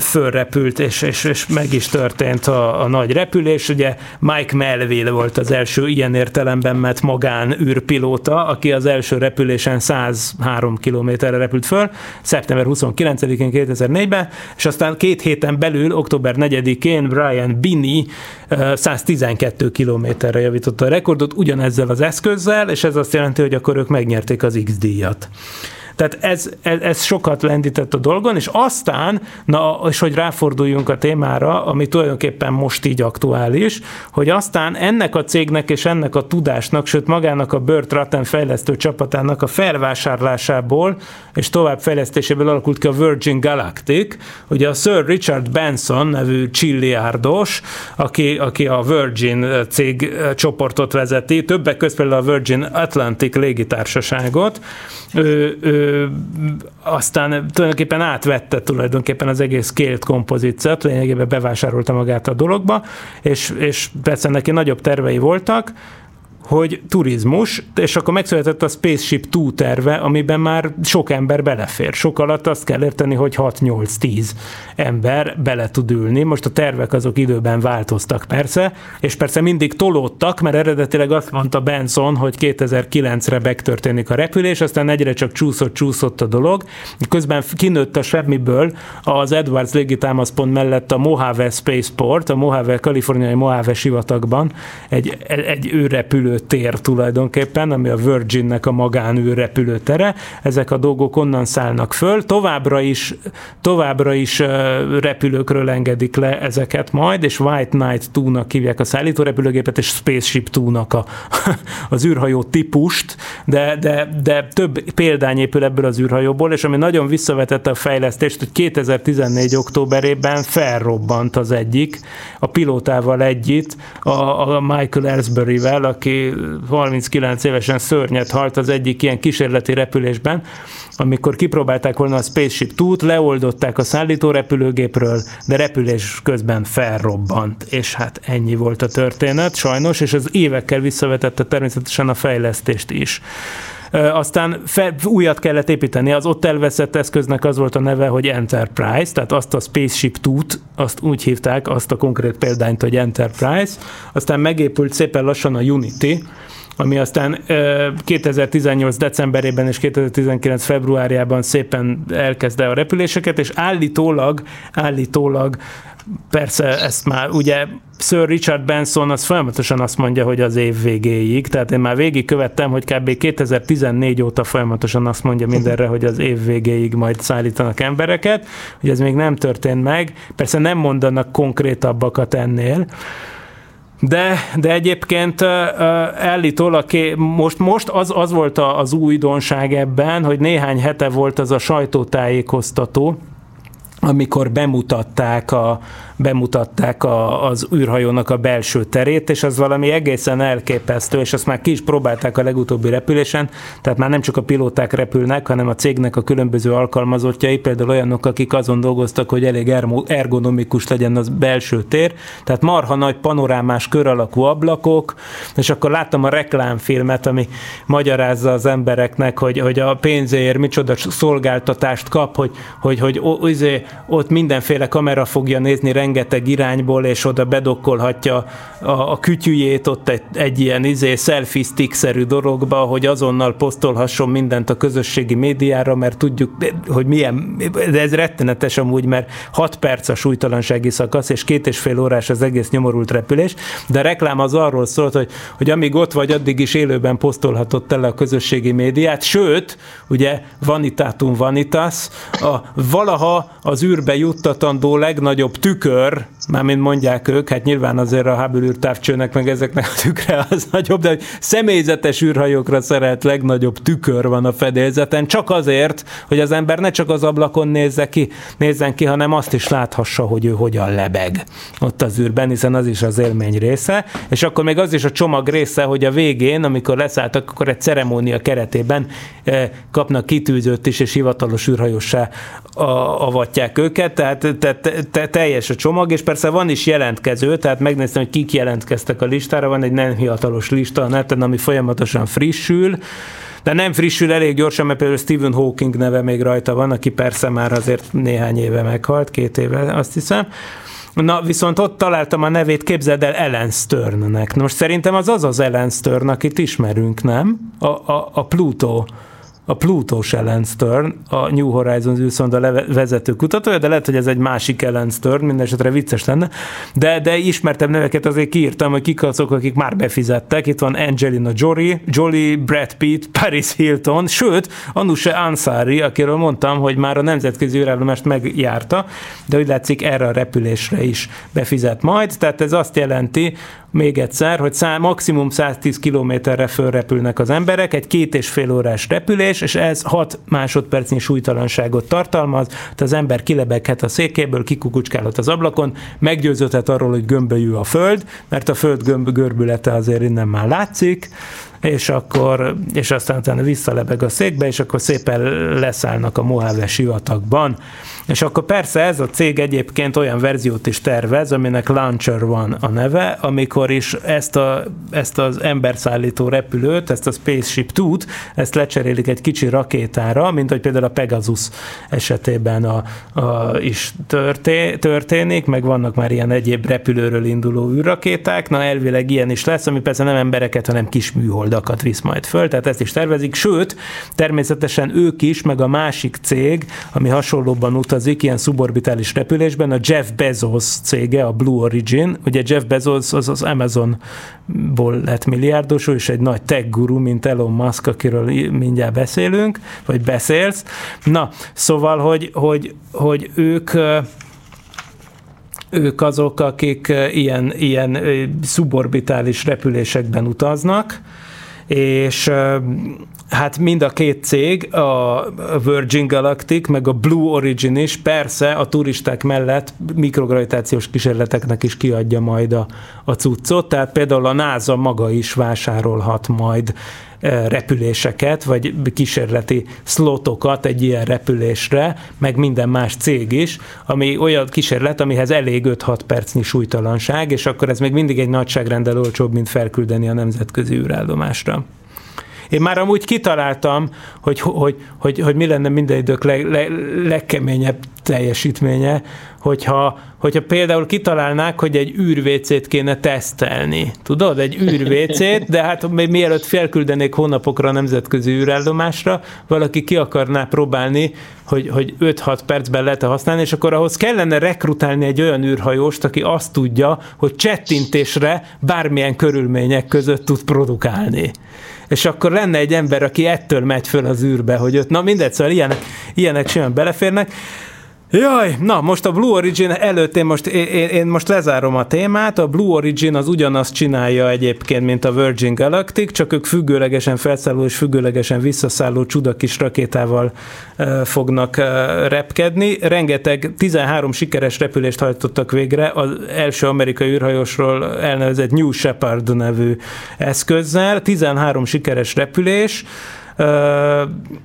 fölrepült, és, és, és meg is történt a, a nagy repülés. Ugye Mike Melville volt az első ilyen értelemben mert magán űrpilóta, aki az első repülésen 103 kilométerre repült föl, szeptember 29-én 2004-ben, és aztán két héten belül, október 4-én Brian Binney 112 kilométerre javította a rekordot ugyanezzel az eszközzel, és ez azt jelenti, hogy akkor ők megnyerték az X-díjat. Tehát ez, ez, ez sokat lendített a dolgon, és aztán, na, és hogy ráforduljunk a témára, ami tulajdonképpen most így aktuális, hogy aztán ennek a cégnek és ennek a tudásnak, sőt magának a Burt Ratten fejlesztő csapatának a felvásárlásából és továbbfejlesztéséből alakult ki a Virgin Galactic, ugye a Sir Richard Benson nevű csilliárdos, aki, aki a Virgin cég csoportot vezeti, többek között például a Virgin Atlantic légitársaságot, ő, ő, aztán tulajdonképpen átvette tulajdonképpen az egész scaled kompozíciót, lényegében bevásárolta magát a dologba, és, és persze neki nagyobb tervei voltak, hogy turizmus, és akkor megszületett a Spaceship 2 terve, amiben már sok ember belefér. Sok alatt azt kell érteni, hogy 6-8-10 ember bele tud ülni. Most a tervek azok időben változtak persze, és persze mindig tolódtak, mert eredetileg azt mondta Benson, hogy 2009-re megtörténik a repülés, aztán egyre csak csúszott-csúszott a dolog. Közben kinőtt a semmiből az Edwards légitámaszpont mellett a Mojave Spaceport, a Mojave, kaliforniai Mojave sivatagban egy, egy őrepülő repülőtér tulajdonképpen, ami a Virginnek a magánűr repülőtere. Ezek a dolgok onnan szállnak föl. Továbbra is, továbbra is repülőkről engedik le ezeket majd, és White Knight 2-nak hívják a szállítórepülőgépet, és Spaceship 2-nak a, (laughs) az űrhajó típust, de, de, de több példány épül ebből az űrhajóból, és ami nagyon visszavetette a fejlesztést, hogy 2014. októberében felrobbant az egyik, a pilótával együtt, a, a Michael Ellsbury-vel, aki 39 évesen szörnyet halt az egyik ilyen kísérleti repülésben, amikor kipróbálták volna a Spaceship Two-t, leoldották a szállító repülőgépről, de repülés közben felrobbant, és hát ennyi volt a történet, sajnos, és az évekkel visszavetette természetesen a fejlesztést is aztán fel, újat kellett építeni. Az ott elveszett eszköznek az volt a neve, hogy Enterprise, tehát azt a Spaceship Two-t, azt úgy hívták, azt a konkrét példányt, hogy Enterprise. Aztán megépült szépen lassan a Unity, ami aztán 2018 decemberében és 2019 februárjában szépen elkezdte a repüléseket, és állítólag, állítólag persze ezt már ugye Sir Richard Benson az folyamatosan azt mondja, hogy az év végéig, tehát én már végig követtem, hogy kb. 2014 óta folyamatosan azt mondja mindenre, hogy az év végéig majd szállítanak embereket, hogy ez még nem történt meg, persze nem mondanak konkrétabbakat ennél, de, de egyébként állítólag most, most az, az volt az újdonság ebben, hogy néhány hete volt az a sajtótájékoztató, amikor bemutatták, a, bemutatták a, az űrhajónak a belső terét, és az valami egészen elképesztő, és azt már ki is próbálták a legutóbbi repülésen, tehát már nem csak a pilóták repülnek, hanem a cégnek a különböző alkalmazottjai, például olyanok, akik azon dolgoztak, hogy elég ergonomikus legyen az belső tér, tehát marha nagy panorámás kör alakú ablakok, és akkor láttam a reklámfilmet, ami magyarázza az embereknek, hogy, hogy a pénzéért micsoda szolgáltatást kap, hogy, hogy, hogy, hogy izé, ott mindenféle kamera fogja nézni rengeteg irányból, és oda bedokkolhatja a, a kütyüjét ott egy, egy ilyen izé selfie stick-szerű dologba, hogy azonnal posztolhasson mindent a közösségi médiára, mert tudjuk, hogy milyen, de ez rettenetes amúgy, mert 6 perc a súlytalansági szakasz, és két és fél órás az egész nyomorult repülés, de a reklám az arról szólt, hogy, hogy amíg ott vagy, addig is élőben posztolhatott tele a közösségi médiát, sőt, ugye vanitatum vanitas, a valaha az űrbe juttatandó legnagyobb tükör, mármint mondják ők, hát nyilván azért a Hubble űrtávcsőnek meg ezeknek a tükre az nagyobb, de hogy személyzetes űrhajókra szerelt legnagyobb tükör van a fedélzeten, csak azért, hogy az ember ne csak az ablakon nézze ki, nézzen ki, hanem azt is láthassa, hogy ő hogyan lebeg ott az űrben, hiszen az is az élmény része, és akkor még az is a csomag része, hogy a végén, amikor leszálltak, akkor egy ceremónia keretében eh, kapnak kitűzőt is, és hivatalos űrhajósá avatják őket, tehát te, te, te, teljes a csomag, és persze van is jelentkező, tehát megnéztem, hogy kik jelentkeztek a listára, van egy nem hivatalos lista a neten, ami folyamatosan frissül, de nem frissül elég gyorsan, mert például Stephen Hawking neve még rajta van, aki persze már azért néhány éve meghalt, két éve azt hiszem. Na, viszont ott találtam a nevét, képzeld el Ellen Sternnek. Most szerintem az az az Ellen Stern, akit ismerünk, nem? A, a, a Pluto a Pluto Ellen Stern, a New Horizons űrszonda vezető kutatója, de lehet, hogy ez egy másik Ellen Stern, minden esetre vicces lenne, de, de ismertem neveket azért kiírtam, hogy kik azok, akik már befizettek. Itt van Angelina Jolie, Jolie, Brad Pitt, Paris Hilton, sőt, Anusha Ansari, akiről mondtam, hogy már a nemzetközi űrállomást megjárta, de úgy látszik erre a repülésre is befizet majd, tehát ez azt jelenti, még egyszer, hogy szá, maximum 110 kilométerre fölrepülnek az emberek, egy két és fél órás repülés, és ez 6 másodpercnyi súlytalanságot tartalmaz, tehát az ember kilebeghet a székéből, kikukucskálhat az ablakon, meggyőződhet arról, hogy gömbölyű a föld, mert a föld gömb görbülete azért innen már látszik, és akkor, és aztán utána visszalebeg a székbe, és akkor szépen leszállnak a Mojave sivatagban. És akkor persze ez a cég egyébként olyan verziót is tervez, aminek Launcher van a neve, amikor is ezt, a, ezt az emberszállító repülőt, ezt a Spaceship Two-t, ezt lecserélik egy kicsi rakétára, mint hogy például a Pegasus esetében a, a, is történ, történik, meg vannak már ilyen egyéb repülőről induló űrrakéták, na elvileg ilyen is lesz, ami persze nem embereket, hanem kis műholdakat visz majd föl, tehát ezt is tervezik, sőt, természetesen ők is, meg a másik cég, ami hasonlóban ut utazik ilyen suborbitális repülésben, a Jeff Bezos cége, a Blue Origin, ugye Jeff Bezos az az Amazonból lett milliárdos, és egy nagy tech guru, mint Elon Musk, akiről mindjárt beszélünk, vagy beszélsz. Na, szóval, hogy, hogy, hogy ők ők azok, akik ilyen, ilyen suborbitális repülésekben utaznak, és Hát mind a két cég, a Virgin Galactic, meg a Blue Origin is persze a turisták mellett mikrogravitációs kísérleteknek is kiadja majd a, a cuccot, tehát például a NASA maga is vásárolhat majd e, repüléseket, vagy kísérleti szlotokat egy ilyen repülésre, meg minden más cég is, ami olyan kísérlet, amihez elég 5-6 percnyi súlytalanság, és akkor ez még mindig egy nagyságrendel olcsóbb, mint felküldeni a nemzetközi űrállomásra. Én már amúgy kitaláltam, hogy, hogy, hogy, hogy mi lenne minden idők leg, leg, legkeményebb teljesítménye, hogyha, hogyha például kitalálnák, hogy egy űrvécét kéne tesztelni. Tudod, egy űrvécét, de hát még mielőtt felküldenék hónapokra a nemzetközi űrállomásra, valaki ki akarná próbálni, hogy, hogy 5-6 percben lehet használni, és akkor ahhoz kellene rekrutálni egy olyan űrhajóst, aki azt tudja, hogy csettintésre bármilyen körülmények között tud produkálni és akkor lenne egy ember, aki ettől megy föl az űrbe, hogy ott, na mindegy, szóval ilyenek, ilyenek simán beleférnek, Jaj, na most a Blue Origin előtt én most, én, én most lezárom a témát. A Blue Origin az ugyanazt csinálja egyébként, mint a Virgin Galactic, csak ők függőlegesen felszálló és függőlegesen visszaszálló csuda kis rakétával uh, fognak uh, repkedni. Rengeteg 13 sikeres repülést hajtottak végre az első amerikai űrhajósról elnevezett New Shepard nevű eszközzel. 13 sikeres repülés,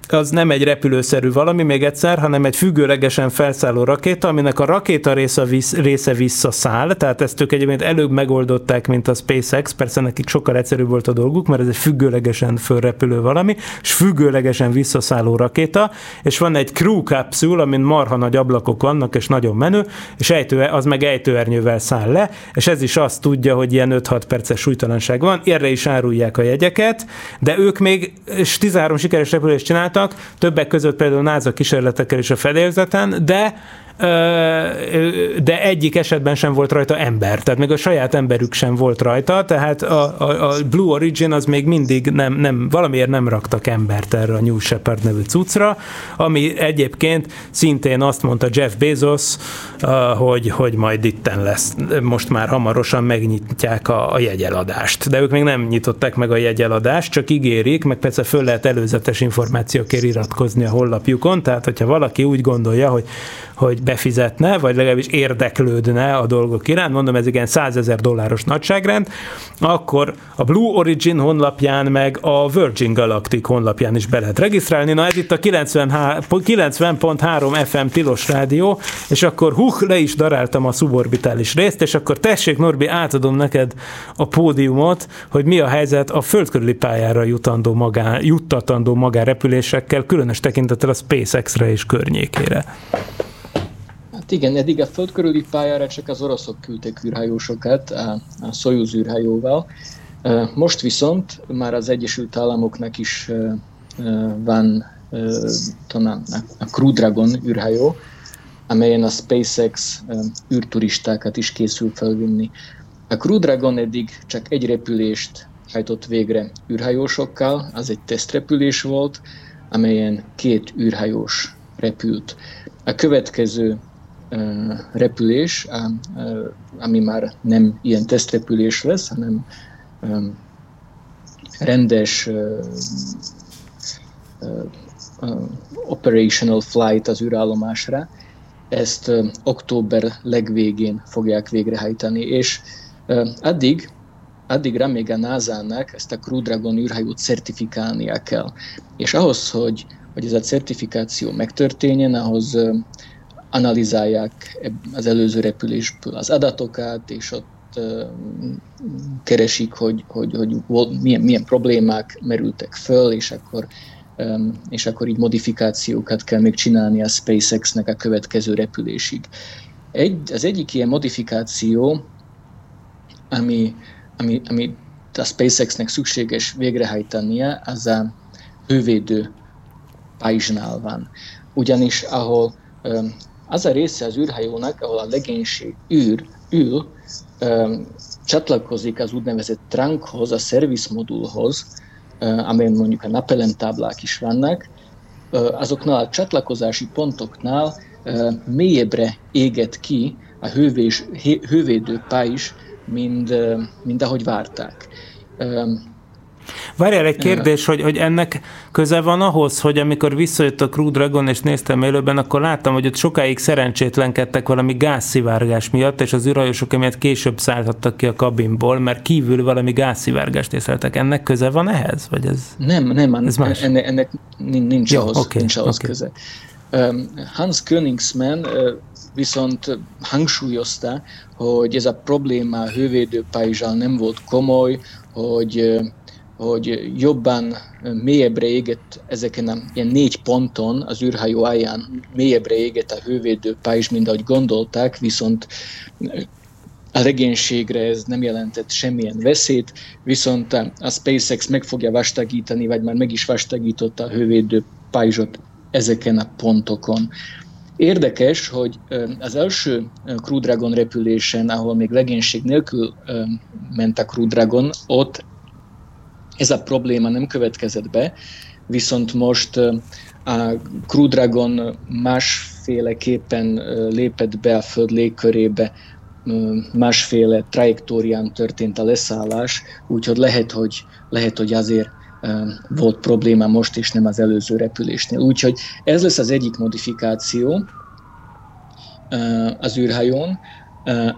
az nem egy repülőszerű valami, még egyszer, hanem egy függőlegesen felszálló rakéta, aminek a rakéta része, vissz, része visszaszáll, tehát ezt ők egyébként előbb megoldották, mint a SpaceX, persze nekik sokkal egyszerűbb volt a dolguk, mert ez egy függőlegesen fölrepülő valami, és függőlegesen visszaszálló rakéta, és van egy crew capsule, amin marha nagy ablakok vannak, és nagyon menő, és ejtő, az meg ejtőernyővel száll le, és ez is azt tudja, hogy ilyen 5-6 perces súlytalanság van, erre is árulják a jegyeket, de ők még 13 sikeres repülést csináltak, többek között például NASA kísérletekkel is a fedélzeten, de de egyik esetben sem volt rajta ember, tehát még a saját emberük sem volt rajta, tehát a, a, a Blue Origin az még mindig nem, nem, valamiért nem raktak embert erre a New Shepard nevű cuccra, ami egyébként szintén azt mondta Jeff Bezos, hogy, hogy majd itten lesz, most már hamarosan megnyitják a, a jegyeladást, de ők még nem nyitották meg a jegyeladást, csak ígérik, meg persze föl lehet előzetes információkért iratkozni a honlapjukon, tehát hogyha valaki úgy gondolja, hogy, hogy befizetne, vagy legalábbis érdeklődne a dolgok iránt, mondom, ez igen 100 ezer dolláros nagyságrend, akkor a Blue Origin honlapján, meg a Virgin Galactic honlapján is be lehet regisztrálni. Na ez itt a 90.3 FM tilos rádió, és akkor huch, le is daráltam a suborbitális részt, és akkor tessék Norbi, átadom neked a pódiumot, hogy mi a helyzet a földkörüli pályára jutandó magán, juttatandó magánrepülésekkel, különös tekintettel a SpaceX-re és környékére. Hát igen, eddig a föld körüli pályára csak az oroszok küldtek űrhajósokat a, a Soyuz űrhajóval. Most viszont már az Egyesült Államoknak is van a Crew Dragon űrhajó, amelyen a SpaceX űrturistákat is készül felvinni. A Crew Dragon eddig csak egy repülést hajtott végre űrhajósokkal, az egy tesztrepülés volt, amelyen két űrhajós repült. A következő repülés, ami már nem ilyen tesztrepülés lesz, hanem rendes operational flight az űrállomásra, ezt október legvégén fogják végrehajtani, és addig, addigra még a NASA-nak ezt a Crew Dragon űrhajót certifikálnia kell. És ahhoz, hogy, hogy ez a certifikáció megtörténjen, ahhoz analizálják az előző repülésből az adatokat, és ott keresik, hogy, hogy, hogy milyen, milyen problémák merültek föl, és akkor, és akkor így modifikációkat kell még csinálni a SpaceX-nek a következő repülésig. Egy, az egyik ilyen modifikáció, ami, ami, ami a SpaceX-nek szükséges végrehajtania, az a hővédő pajzsnál van. Ugyanis ahol az a része az űrhajónak, ahol a legénység űr, ül, um, csatlakozik az úgynevezett trunkhoz, a szervizmodulhoz, uh, amelyen mondjuk a napelemtáblák is vannak, uh, azoknál a csatlakozási pontoknál uh, mélyebbre éget ki a hővés, hővédő pályis, mint, uh, mint ahogy várták. Um, Várjál egy kérdés, hogy, hogy ennek köze van ahhoz, hogy amikor visszajött a Crew Dragon és néztem élőben, akkor láttam, hogy ott sokáig szerencsétlenkedtek valami gázszivárgás miatt, és az űrhajósok emiatt később szállhattak ki a kabinból, mert kívül valami gázszivárgást észleltek. Ennek köze van ehhez? Vagy ez, nem, nem, ez más? Ennek, ennek nincs Jó, ahhoz, okay, nincs ahhoz okay. köze. Hans Königsmann viszont hangsúlyozta, hogy ez a probléma a hővédőpályzsal nem volt komoly, hogy hogy jobban mélyebbre égett ezeken a ilyen négy ponton az űrhajó alján mélyebbre égett a hővédő pajzs, mint ahogy gondolták, viszont a legénységre ez nem jelentett semmilyen veszélyt, viszont a SpaceX meg fogja vastagítani, vagy már meg is vastagította a hővédő pajzsot ezeken a pontokon. Érdekes, hogy az első Crew Dragon repülésen, ahol még legénység nélkül ment a Crew Dragon, ott ez a probléma nem következett be, viszont most a Crew Dragon más másféleképpen lépett be a Föld légkörébe, másféle trajektórián történt a leszállás, úgyhogy lehet, hogy, lehet, hogy azért volt probléma most is, nem az előző repülésnél. Úgyhogy ez lesz az egyik modifikáció az űrhajón,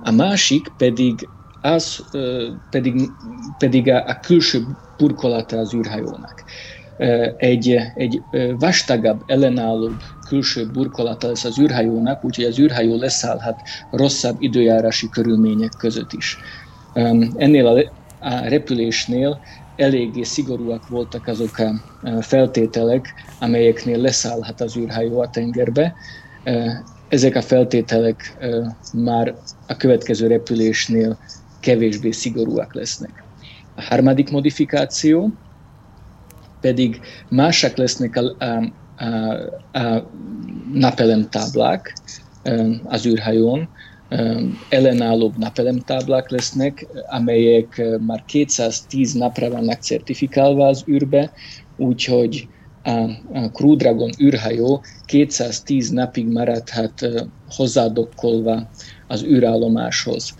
a másik pedig az pedig, pedig a, a külső burkolata az űrhajónak. Egy, egy vastagabb, ellenállóbb külső burkolata lesz az űrhajónak, úgyhogy az űrhajó leszállhat rosszabb időjárási körülmények között is. Ennél a, a repülésnél eléggé szigorúak voltak azok a feltételek, amelyeknél leszállhat az űrhajó a tengerbe. Ezek a feltételek már a következő repülésnél kevésbé szigorúak lesznek. A harmadik modifikáció pedig másak lesznek a, a, a, a napelemtáblák az űrhajón, ellenállóbb napelemtáblák lesznek, amelyek már 210 napra vannak certifikálva az űrbe, úgyhogy a, Crew Dragon űrhajó 210 napig maradhat hozzádokkolva az űrállomáshoz.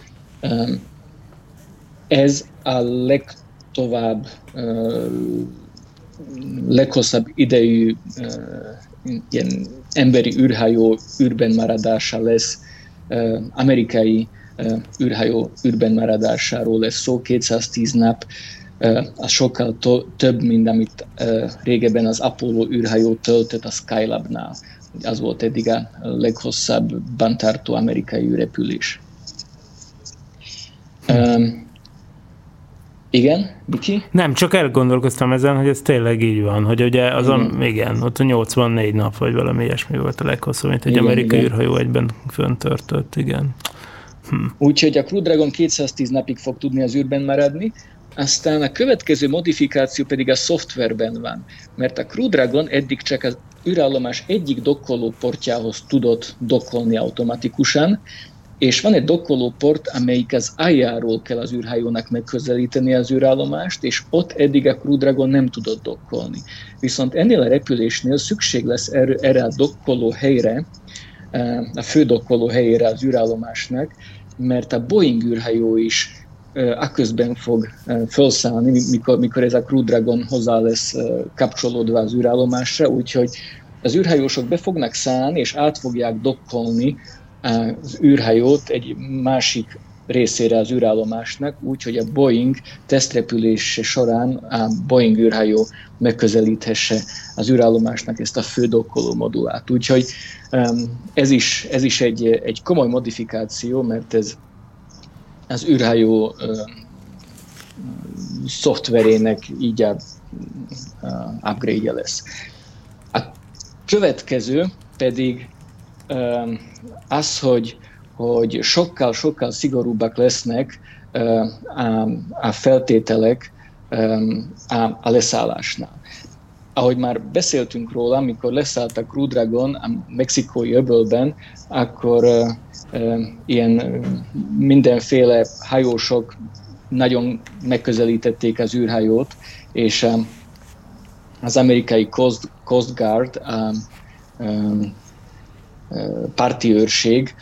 Ez a legtovább, leghosszabb idejű ilyen emberi űrhajó űrben maradása lesz, amerikai űrhajó űrben maradásáról lesz szó, 210 nap, az sokkal több, mint amit régebben az Apollo űrhajó töltött a Skylabnál. Az volt eddig a leghosszabb bantartó amerikai űrrepülés. Um, igen, Miki? Nem, csak elgondolkoztam ezen, hogy ez tényleg így van, hogy ugye azon, igen, igen ott a 84 nap, vagy valami ilyesmi volt a leghosszabb, mint egy igen, amerikai igen. űrhajó egyben föntörtött, igen. Hm. Úgyhogy a Crew Dragon 210 napig fog tudni az űrben maradni, aztán a következő modifikáció pedig a szoftverben van, mert a Crew Dragon eddig csak az űrállomás egyik dokkoló portjához tudott dokkolni automatikusan, és van egy dokkolóport, amelyik az aljáról kell az űrhajónak megközelíteni az űrállomást, és ott eddig a Crew Dragon nem tudott dokkolni. Viszont ennél a repülésnél szükség lesz erre, erre a dokkoló helyre, eh, a fő dokkoló helyére az űrállomásnak, mert a Boeing űrhajó is eh, aközben fog eh, felszállni, mikor, mikor ez a Crew Dragon hozzá lesz kapcsolódva az űrállomásra, úgyhogy az űrhajósok be fognak szállni, és át fogják dokkolni az űrhajót egy másik részére az űrállomásnak, úgyhogy a Boeing tesztrepülése során a Boeing űrhajó megközelíthesse az űrállomásnak ezt a fődokkoló modulát. Úgyhogy ez is, ez is egy, egy komoly modifikáció, mert ez az űrhajó szoftverének így a, a upgrade-je lesz. A következő pedig az, hogy, hogy sokkal-sokkal szigorúbbak lesznek a, a feltételek a, a leszállásnál. Ahogy már beszéltünk róla, amikor leszállt a Crew Dragon a mexikói öbölben, akkor ilyen mindenféle hajósok nagyon megközelítették az űrhajót, és az amerikai Coast, Guard um, parti őrség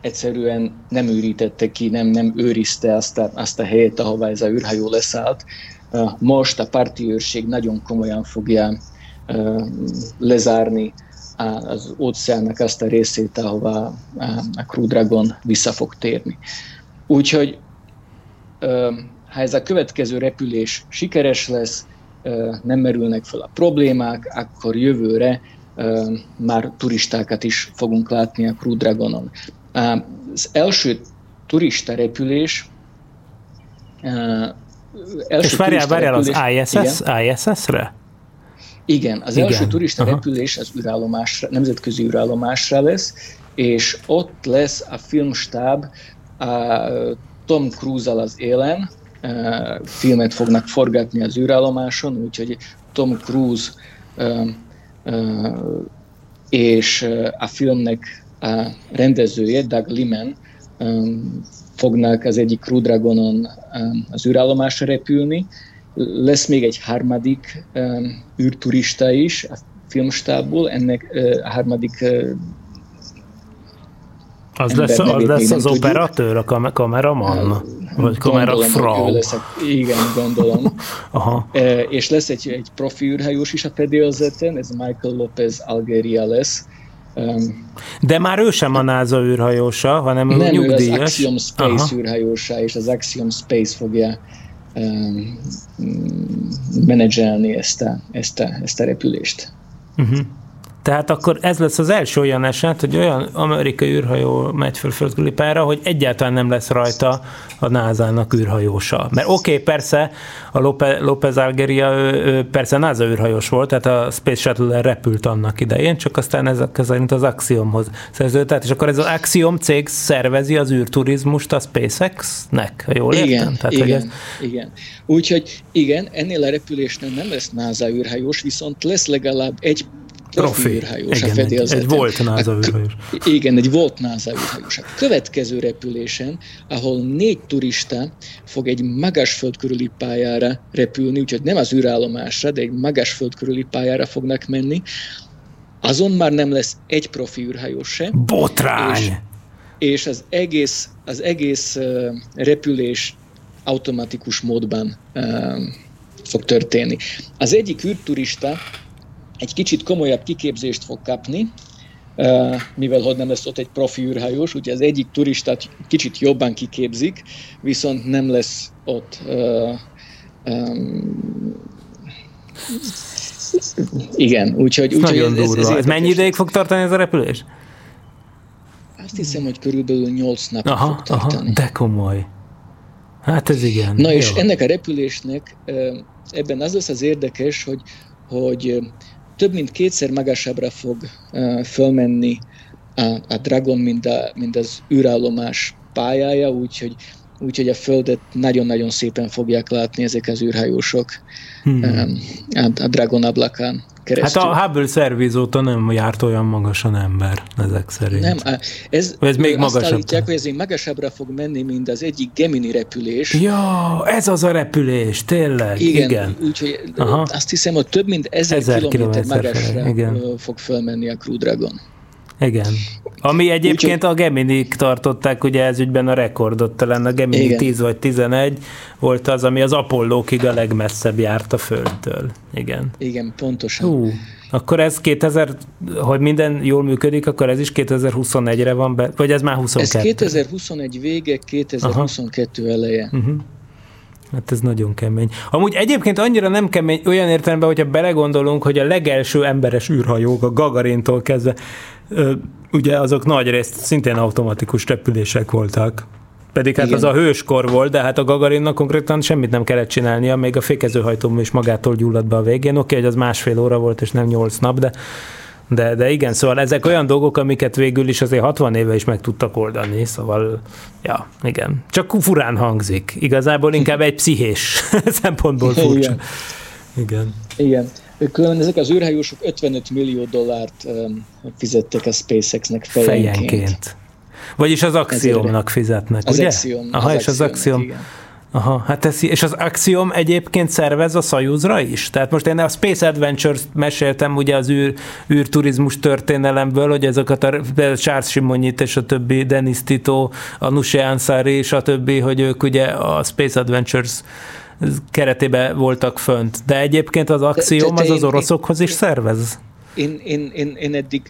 egyszerűen nem őrítette ki, nem, nem őrizte azt a, azt a helyet, ahova ez a űrhajó leszállt. Most a parti őrség nagyon komolyan fogja lezárni az óceánnak azt a részét, ahova a Crew Dragon vissza fog térni. Úgyhogy ha ez a következő repülés sikeres lesz, nem merülnek fel a problémák, akkor jövőre már turistákat is fogunk látni a Crew Dragonon. Az első turista repülés első És várjál, várjál az ISS, ISS-re? Igen, az Igen. első turista Aha. repülés az űrállomásra, nemzetközi űrállomásra lesz, és ott lesz a filmstáb a Tom Cruise-al az élen, filmet fognak forgatni az űrállomáson, úgyhogy Tom Cruise és a filmnek a rendezője, Doug Liman, fognak az egyik Crew Dragonon az űrállomásra repülni. Lesz még egy harmadik űrturista is, a filmstábból, ennek a harmadik az lesz, az, lesz az tudjuk. operatőr, a kam- kameraman? Vagy kamerafrau? Igen, gondolom. (laughs) Aha. E, és lesz egy, egy profi űrhajós is a fedélzeten, ez Michael Lopez Algeria lesz. Um, De már ő sem a NASA űrhajósa, hanem nem, ő nyugdíjas. Nem, az Axiom Space Aha. űrhajósa, és az Axiom Space fogja um, menedzselni ezt a, ezt a, ezt a repülést. Uh-huh. Tehát akkor ez lesz az első olyan eset, hogy olyan amerikai űrhajó megy föl földkörüli pályára, hogy egyáltalán nem lesz rajta a NASA-nak űrhajósa. Mert oké, okay, persze, a López Algeria ő, ő persze NASA űrhajós volt, tehát a Space shuttle repült annak idején, csak aztán ezek szerint az Axiomhoz szerződött, és akkor ez az Axiom cég szervezi az űrturizmust a SpaceX-nek, jól értem? Igen, tehát, igen, ez... igen. Úgyhogy igen, ennél a repülésnél nem lesz NASA űrhajós, viszont lesz legalább egy profi űrhajós igen, a fedélzeten. Egy, egy volt NASA űrhajós. (laughs) Igen, egy volt NASA űrhajós. A következő repülésen, ahol négy turista fog egy magas föld körüli pályára repülni, úgyhogy nem az űrállomásra, de egy magas föld körüli pályára fognak menni, azon már nem lesz egy profi űrhajós se. Botrány! És, és az egész, az egész uh, repülés automatikus módban uh, fog történni. Az egyik űrturista egy kicsit komolyabb kiképzést fog kapni, mivel hogy nem lesz ott egy profi űrhajós, ugye az egyik turistát kicsit jobban kiképzik, viszont nem lesz ott uh, um, igen, úgyhogy... úgyhogy ez, ez, ez, ez mennyi ideig fog tartani ez a repülés? Azt hiszem, hogy körülbelül 8 napot aha, fog tartani. Aha, de komoly. Hát ez igen. Na Jó. és ennek a repülésnek ebben az lesz az érdekes, hogy, hogy több mint kétszer magasabbra fog uh, fölmenni a, a Dragon, mint, a, mint az űrállomás pályája, úgyhogy úgyhogy a Földet nagyon-nagyon szépen fogják látni ezek az űrhajósok hmm. a, a Dragon ablakán keresztül. Hát a Hubble szerviz óta nem járt olyan magasan ember, ezek szerint. Nem, ez, ez még magasabb. Azt állítják, hogy ez még magasabbra fog menni, mint az egyik Gemini repülés. Ja, ez az a repülés, tényleg. Igen, igen. úgyhogy Aha. azt hiszem, hogy több mint ezer, ezer kilométer magasra igen. fog felmenni a Crew Dragon. Igen. Ami egyébként Úgyhogy... a Geminik tartották, ugye ez ügyben a rekordot, talán a Gemini Igen. 10 vagy 11 volt az, ami az Apollókig a legmesszebb járt a Földtől. Igen. Igen, pontosan. Hú, akkor ez 2000, hogy minden jól működik, akkor ez is 2021-re van be, vagy ez már 22? Ez 2021 vége, 2022 Aha. eleje. Uh-huh. Hát ez nagyon kemény. Amúgy egyébként annyira nem kemény, olyan értelemben, hogyha belegondolunk, hogy a legelső emberes űrhajók a Gagarintól kezdve, ugye azok nagy részt szintén automatikus repülések voltak. Pedig hát Igen. az a hőskor volt, de hát a Gagarinnak konkrétan semmit nem kellett csinálnia, még a fékezőhajtóm is magától gyulladt be a végén. Oké, hogy az másfél óra volt, és nem nyolc nap, de de, de igen, szóval ezek olyan dolgok, amiket végül is azért 60 éve is meg tudtak oldani, szóval, ja, igen. Csak furán hangzik. Igazából inkább egy pszichés (laughs) szempontból furcsa. Igen. Igen. igen. Különben ezek az űrhajósok 55 millió dollárt fizettek a SpaceX-nek fejenként. fejenként. Vagyis az Axiomnak fizetnek, az ugye? Axiom, Aha, az és az Axiom. Igen Aha, hát ez, és az Axiom egyébként szervez a Soyuzra is? Tehát most én a Space Adventures meséltem ugye az űr, űrturizmus történelemből, hogy ezeket a Charles Simonyit és a többi, Dennis Tito, a Nushe Ansari és a többi, hogy ők ugye a Space Adventures keretében voltak fönt. De egyébként az Axiom az az oroszokhoz is szervez? Én, én, én, én eddig,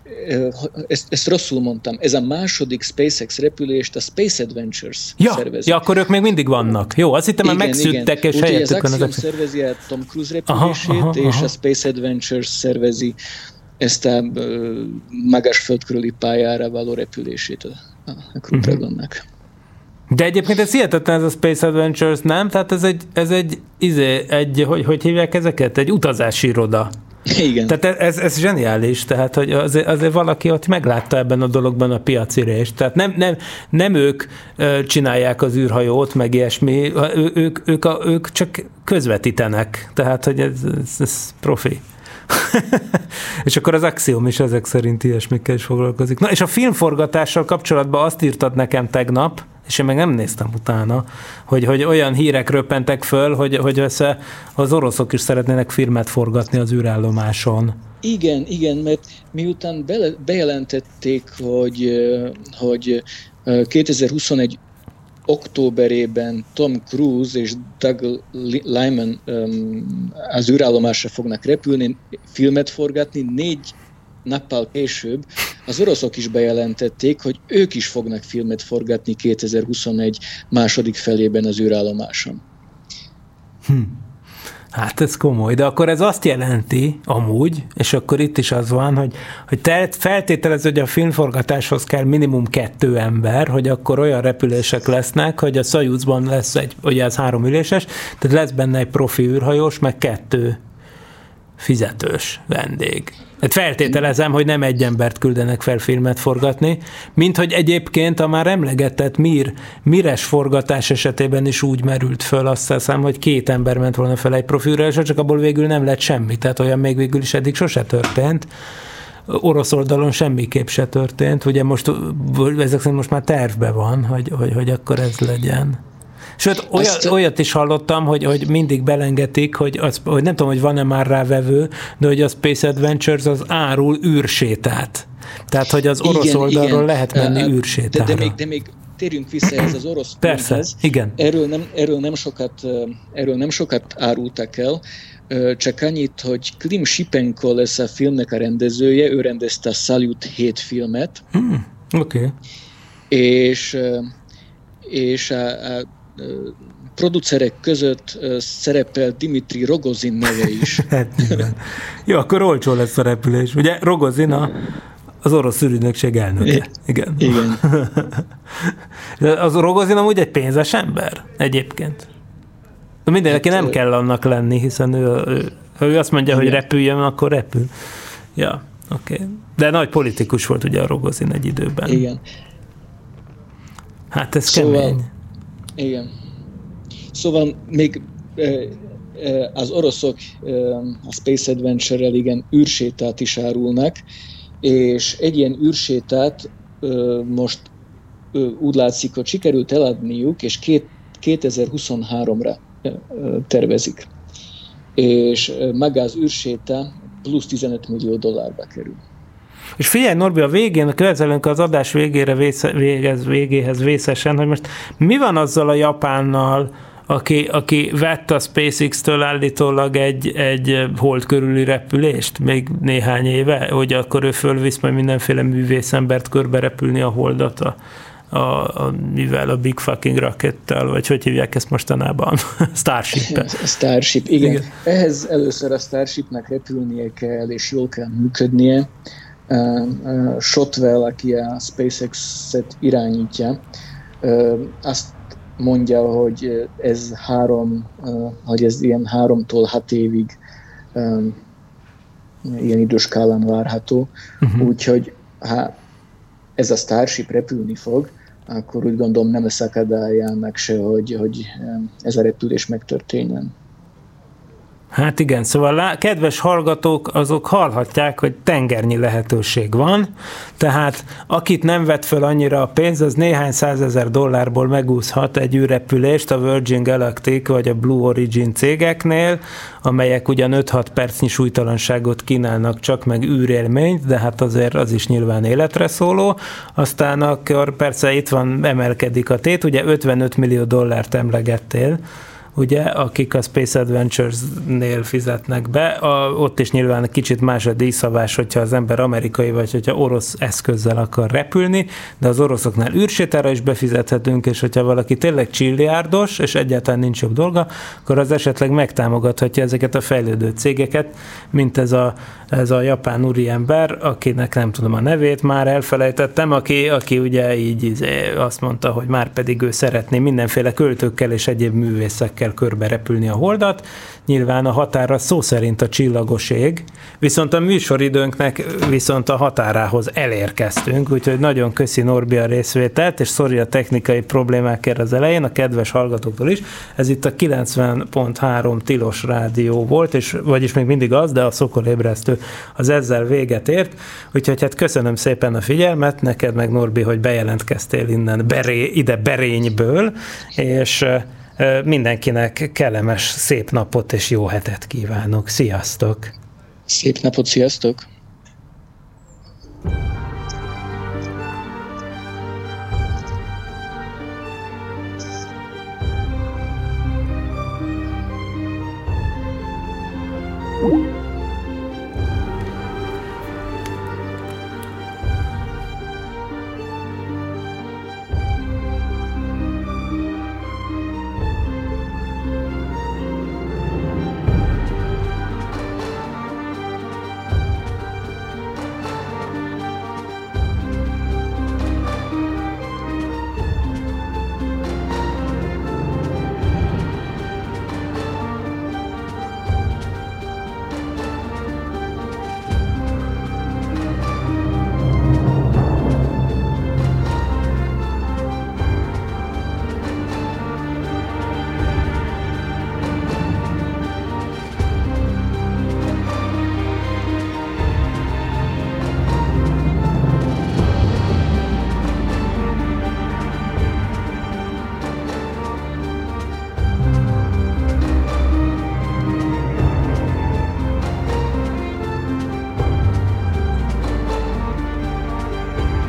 ezt, ezt rosszul mondtam, ez a második SpaceX repülést a Space Adventures ja, szervezi. Ja, akkor ők még mindig vannak. Jó, azt hittem, már megszűntek, és helyettük van az Axiom szervezi a Tom Cruise repülését, aha, aha, és aha. a Space Adventures szervezi ezt a magas földkörüli pályára való repülését a, a Crew uh-huh. Dragonnak. De egyébként ez hihetetlen ez a Space Adventures, nem? Tehát ez egy, ez egy, izé, egy hogy, hogy hívják ezeket? Egy utazási iroda. Igen. Tehát ez, ez zseniális, tehát hogy azért, azért valaki ott meglátta ebben a dologban a piaci részt. Tehát nem, nem, nem ők csinálják az űrhajót, meg ilyesmi, ő, ők, ők, a, ők csak közvetítenek. Tehát, hogy ez, ez, ez profi. (laughs) és akkor az Axiom is ezek szerint ilyesmikkel is foglalkozik. Na és a filmforgatással kapcsolatban azt írtad nekem tegnap, és én meg nem néztem utána, hogy, hogy olyan hírek röppentek föl, hogy, hogy össze az oroszok is szeretnének filmet forgatni az űrállomáson. Igen, igen, mert miután be, bejelentették, hogy, hogy 2021 októberében Tom Cruise és Doug Lyman um, az űrállomásra fognak repülni, filmet forgatni, négy nappal később az oroszok is bejelentették, hogy ők is fognak filmet forgatni 2021 második felében az űrállomáson. Hm. Hát ez komoly, de akkor ez azt jelenti amúgy, és akkor itt is az van, hogy, hogy te feltételez, hogy a filmforgatáshoz kell minimum kettő ember, hogy akkor olyan repülések lesznek, hogy a Szajúzban lesz egy, ugye ez három üléses, tehát lesz benne egy profi űrhajós, meg kettő fizetős vendég. Hát feltételezem, hogy nem egy embert küldenek fel filmet forgatni, mint hogy egyébként a már emlegetett Mir, Mires forgatás esetében is úgy merült föl, azt hiszem, hogy két ember ment volna fel egy profilra, és csak abból végül nem lett semmi, tehát olyan még végül is eddig sose történt. Orosz oldalon semmiképp se történt, ugye most ezek szerint most már tervbe van, hogy, hogy, hogy akkor ez legyen. Sőt, olyat, Azt... olyat is hallottam, hogy, hogy mindig belengetik, hogy, az, hogy nem tudom, hogy van-e már rá vevő, de hogy a Space Adventures az árul űrsétát. Tehát, hogy az orosz igen, oldalról igen. lehet menni uh, űrsétára. De, de, még, de még térjünk vissza ez az orosz Persze, ponthez. igen. Erről nem, erről, nem sokat, erről nem sokat árultak el, csak annyit, hogy Klim Shipenko lesz a filmnek a rendezője, ő rendezte a Salyut 7 filmet. Hmm, Oké. Okay. És, és a, a producerek között szerepel Dimitri Rogozin neve is. (laughs) hát, Jó, akkor olcsó lesz a repülés. Ugye Rogozin a, az orosz ürügynökség elnöke. Igen. Igen. (laughs) az Rogozin amúgy egy pénzes ember egyébként. De mindenki hát, nem kell annak lenni, hiszen ő, ő, ő azt mondja, igen. hogy repüljön, akkor repül. Ja, oké. Okay. De nagy politikus volt ugye a Rogozin egy időben. Igen. Hát ez szóval, kemény. Igen. Szóval még az oroszok a Space Adventure-rel igen űrsétát is árulnak, és egy ilyen űrsétát most úgy látszik, hogy sikerült eladniuk, és két, 2023-ra tervezik. És maga az űrséta plusz 15 millió dollárba kerül. És figyelj, Norbi, a végén, közelünk az adás végére vésze, végez, végéhez vészesen, hogy most mi van azzal a Japánnal, aki, aki vett a SpaceX-től állítólag egy, egy hold körüli repülést még néhány éve, hogy akkor ő fölvisz majd mindenféle művészembert körbe repülni a holdat a, a, a, mivel a Big Fucking Rockettel, vagy hogy hívják ezt mostanában? (laughs) starship Starship, igen. igen. Ehhez először a Starshipnek repülnie kell, és jól kell működnie. Shotwell, aki a SpaceX-et irányítja, azt mondja, hogy ez három, hogy ez ilyen háromtól hat évig ilyen időskálán várható, uh-huh. úgyhogy ha ez a Starship repülni fog, akkor úgy gondolom nem lesz akadálya se, hogy, hogy ez a repülés megtörténjen. Hát igen, szóval lá, kedves hallgatók, azok hallhatják, hogy tengernyi lehetőség van, tehát akit nem vett föl annyira a pénz, az néhány százezer dollárból megúszhat egy űrrepülést a Virgin Galactic vagy a Blue Origin cégeknél, amelyek ugyan 5-6 percnyi súlytalanságot kínálnak csak meg űrélményt, de hát azért az is nyilván életre szóló. Aztán akkor persze itt van, emelkedik a tét, ugye 55 millió dollárt emlegettél, ugye, akik a Space Adventures-nél fizetnek be. A, ott is nyilván kicsit más a díjszabás, hogyha az ember amerikai, vagy hogyha orosz eszközzel akar repülni, de az oroszoknál űrsétára is befizethetünk, és hogyha valaki tényleg csilliárdos, és egyáltalán nincs jobb dolga, akkor az esetleg megtámogathatja ezeket a fejlődő cégeket, mint ez a, ez a japán úriember, akinek nem tudom a nevét, már elfelejtettem, aki, aki ugye így azt mondta, hogy már pedig ő szeretné mindenféle költőkkel és egyéb művészekkel kell körbe repülni a holdat. Nyilván a határa szó szerint a csillagos ég, viszont a műsoridőnknek viszont a határához elérkeztünk, úgyhogy nagyon köszi Norbi a részvételt, és szori a technikai problémákért az elején, a kedves hallgatóktól is. Ez itt a 90.3 Tilos Rádió volt, és vagyis még mindig az, de a szokolébresztő az ezzel véget ért. Úgyhogy hát köszönöm szépen a figyelmet, neked meg Norbi, hogy bejelentkeztél innen beré, ide Berényből, és mindenkinek kellemes, szép napot és jó hetet kívánok. Sziasztok! Szép napot, sziasztok!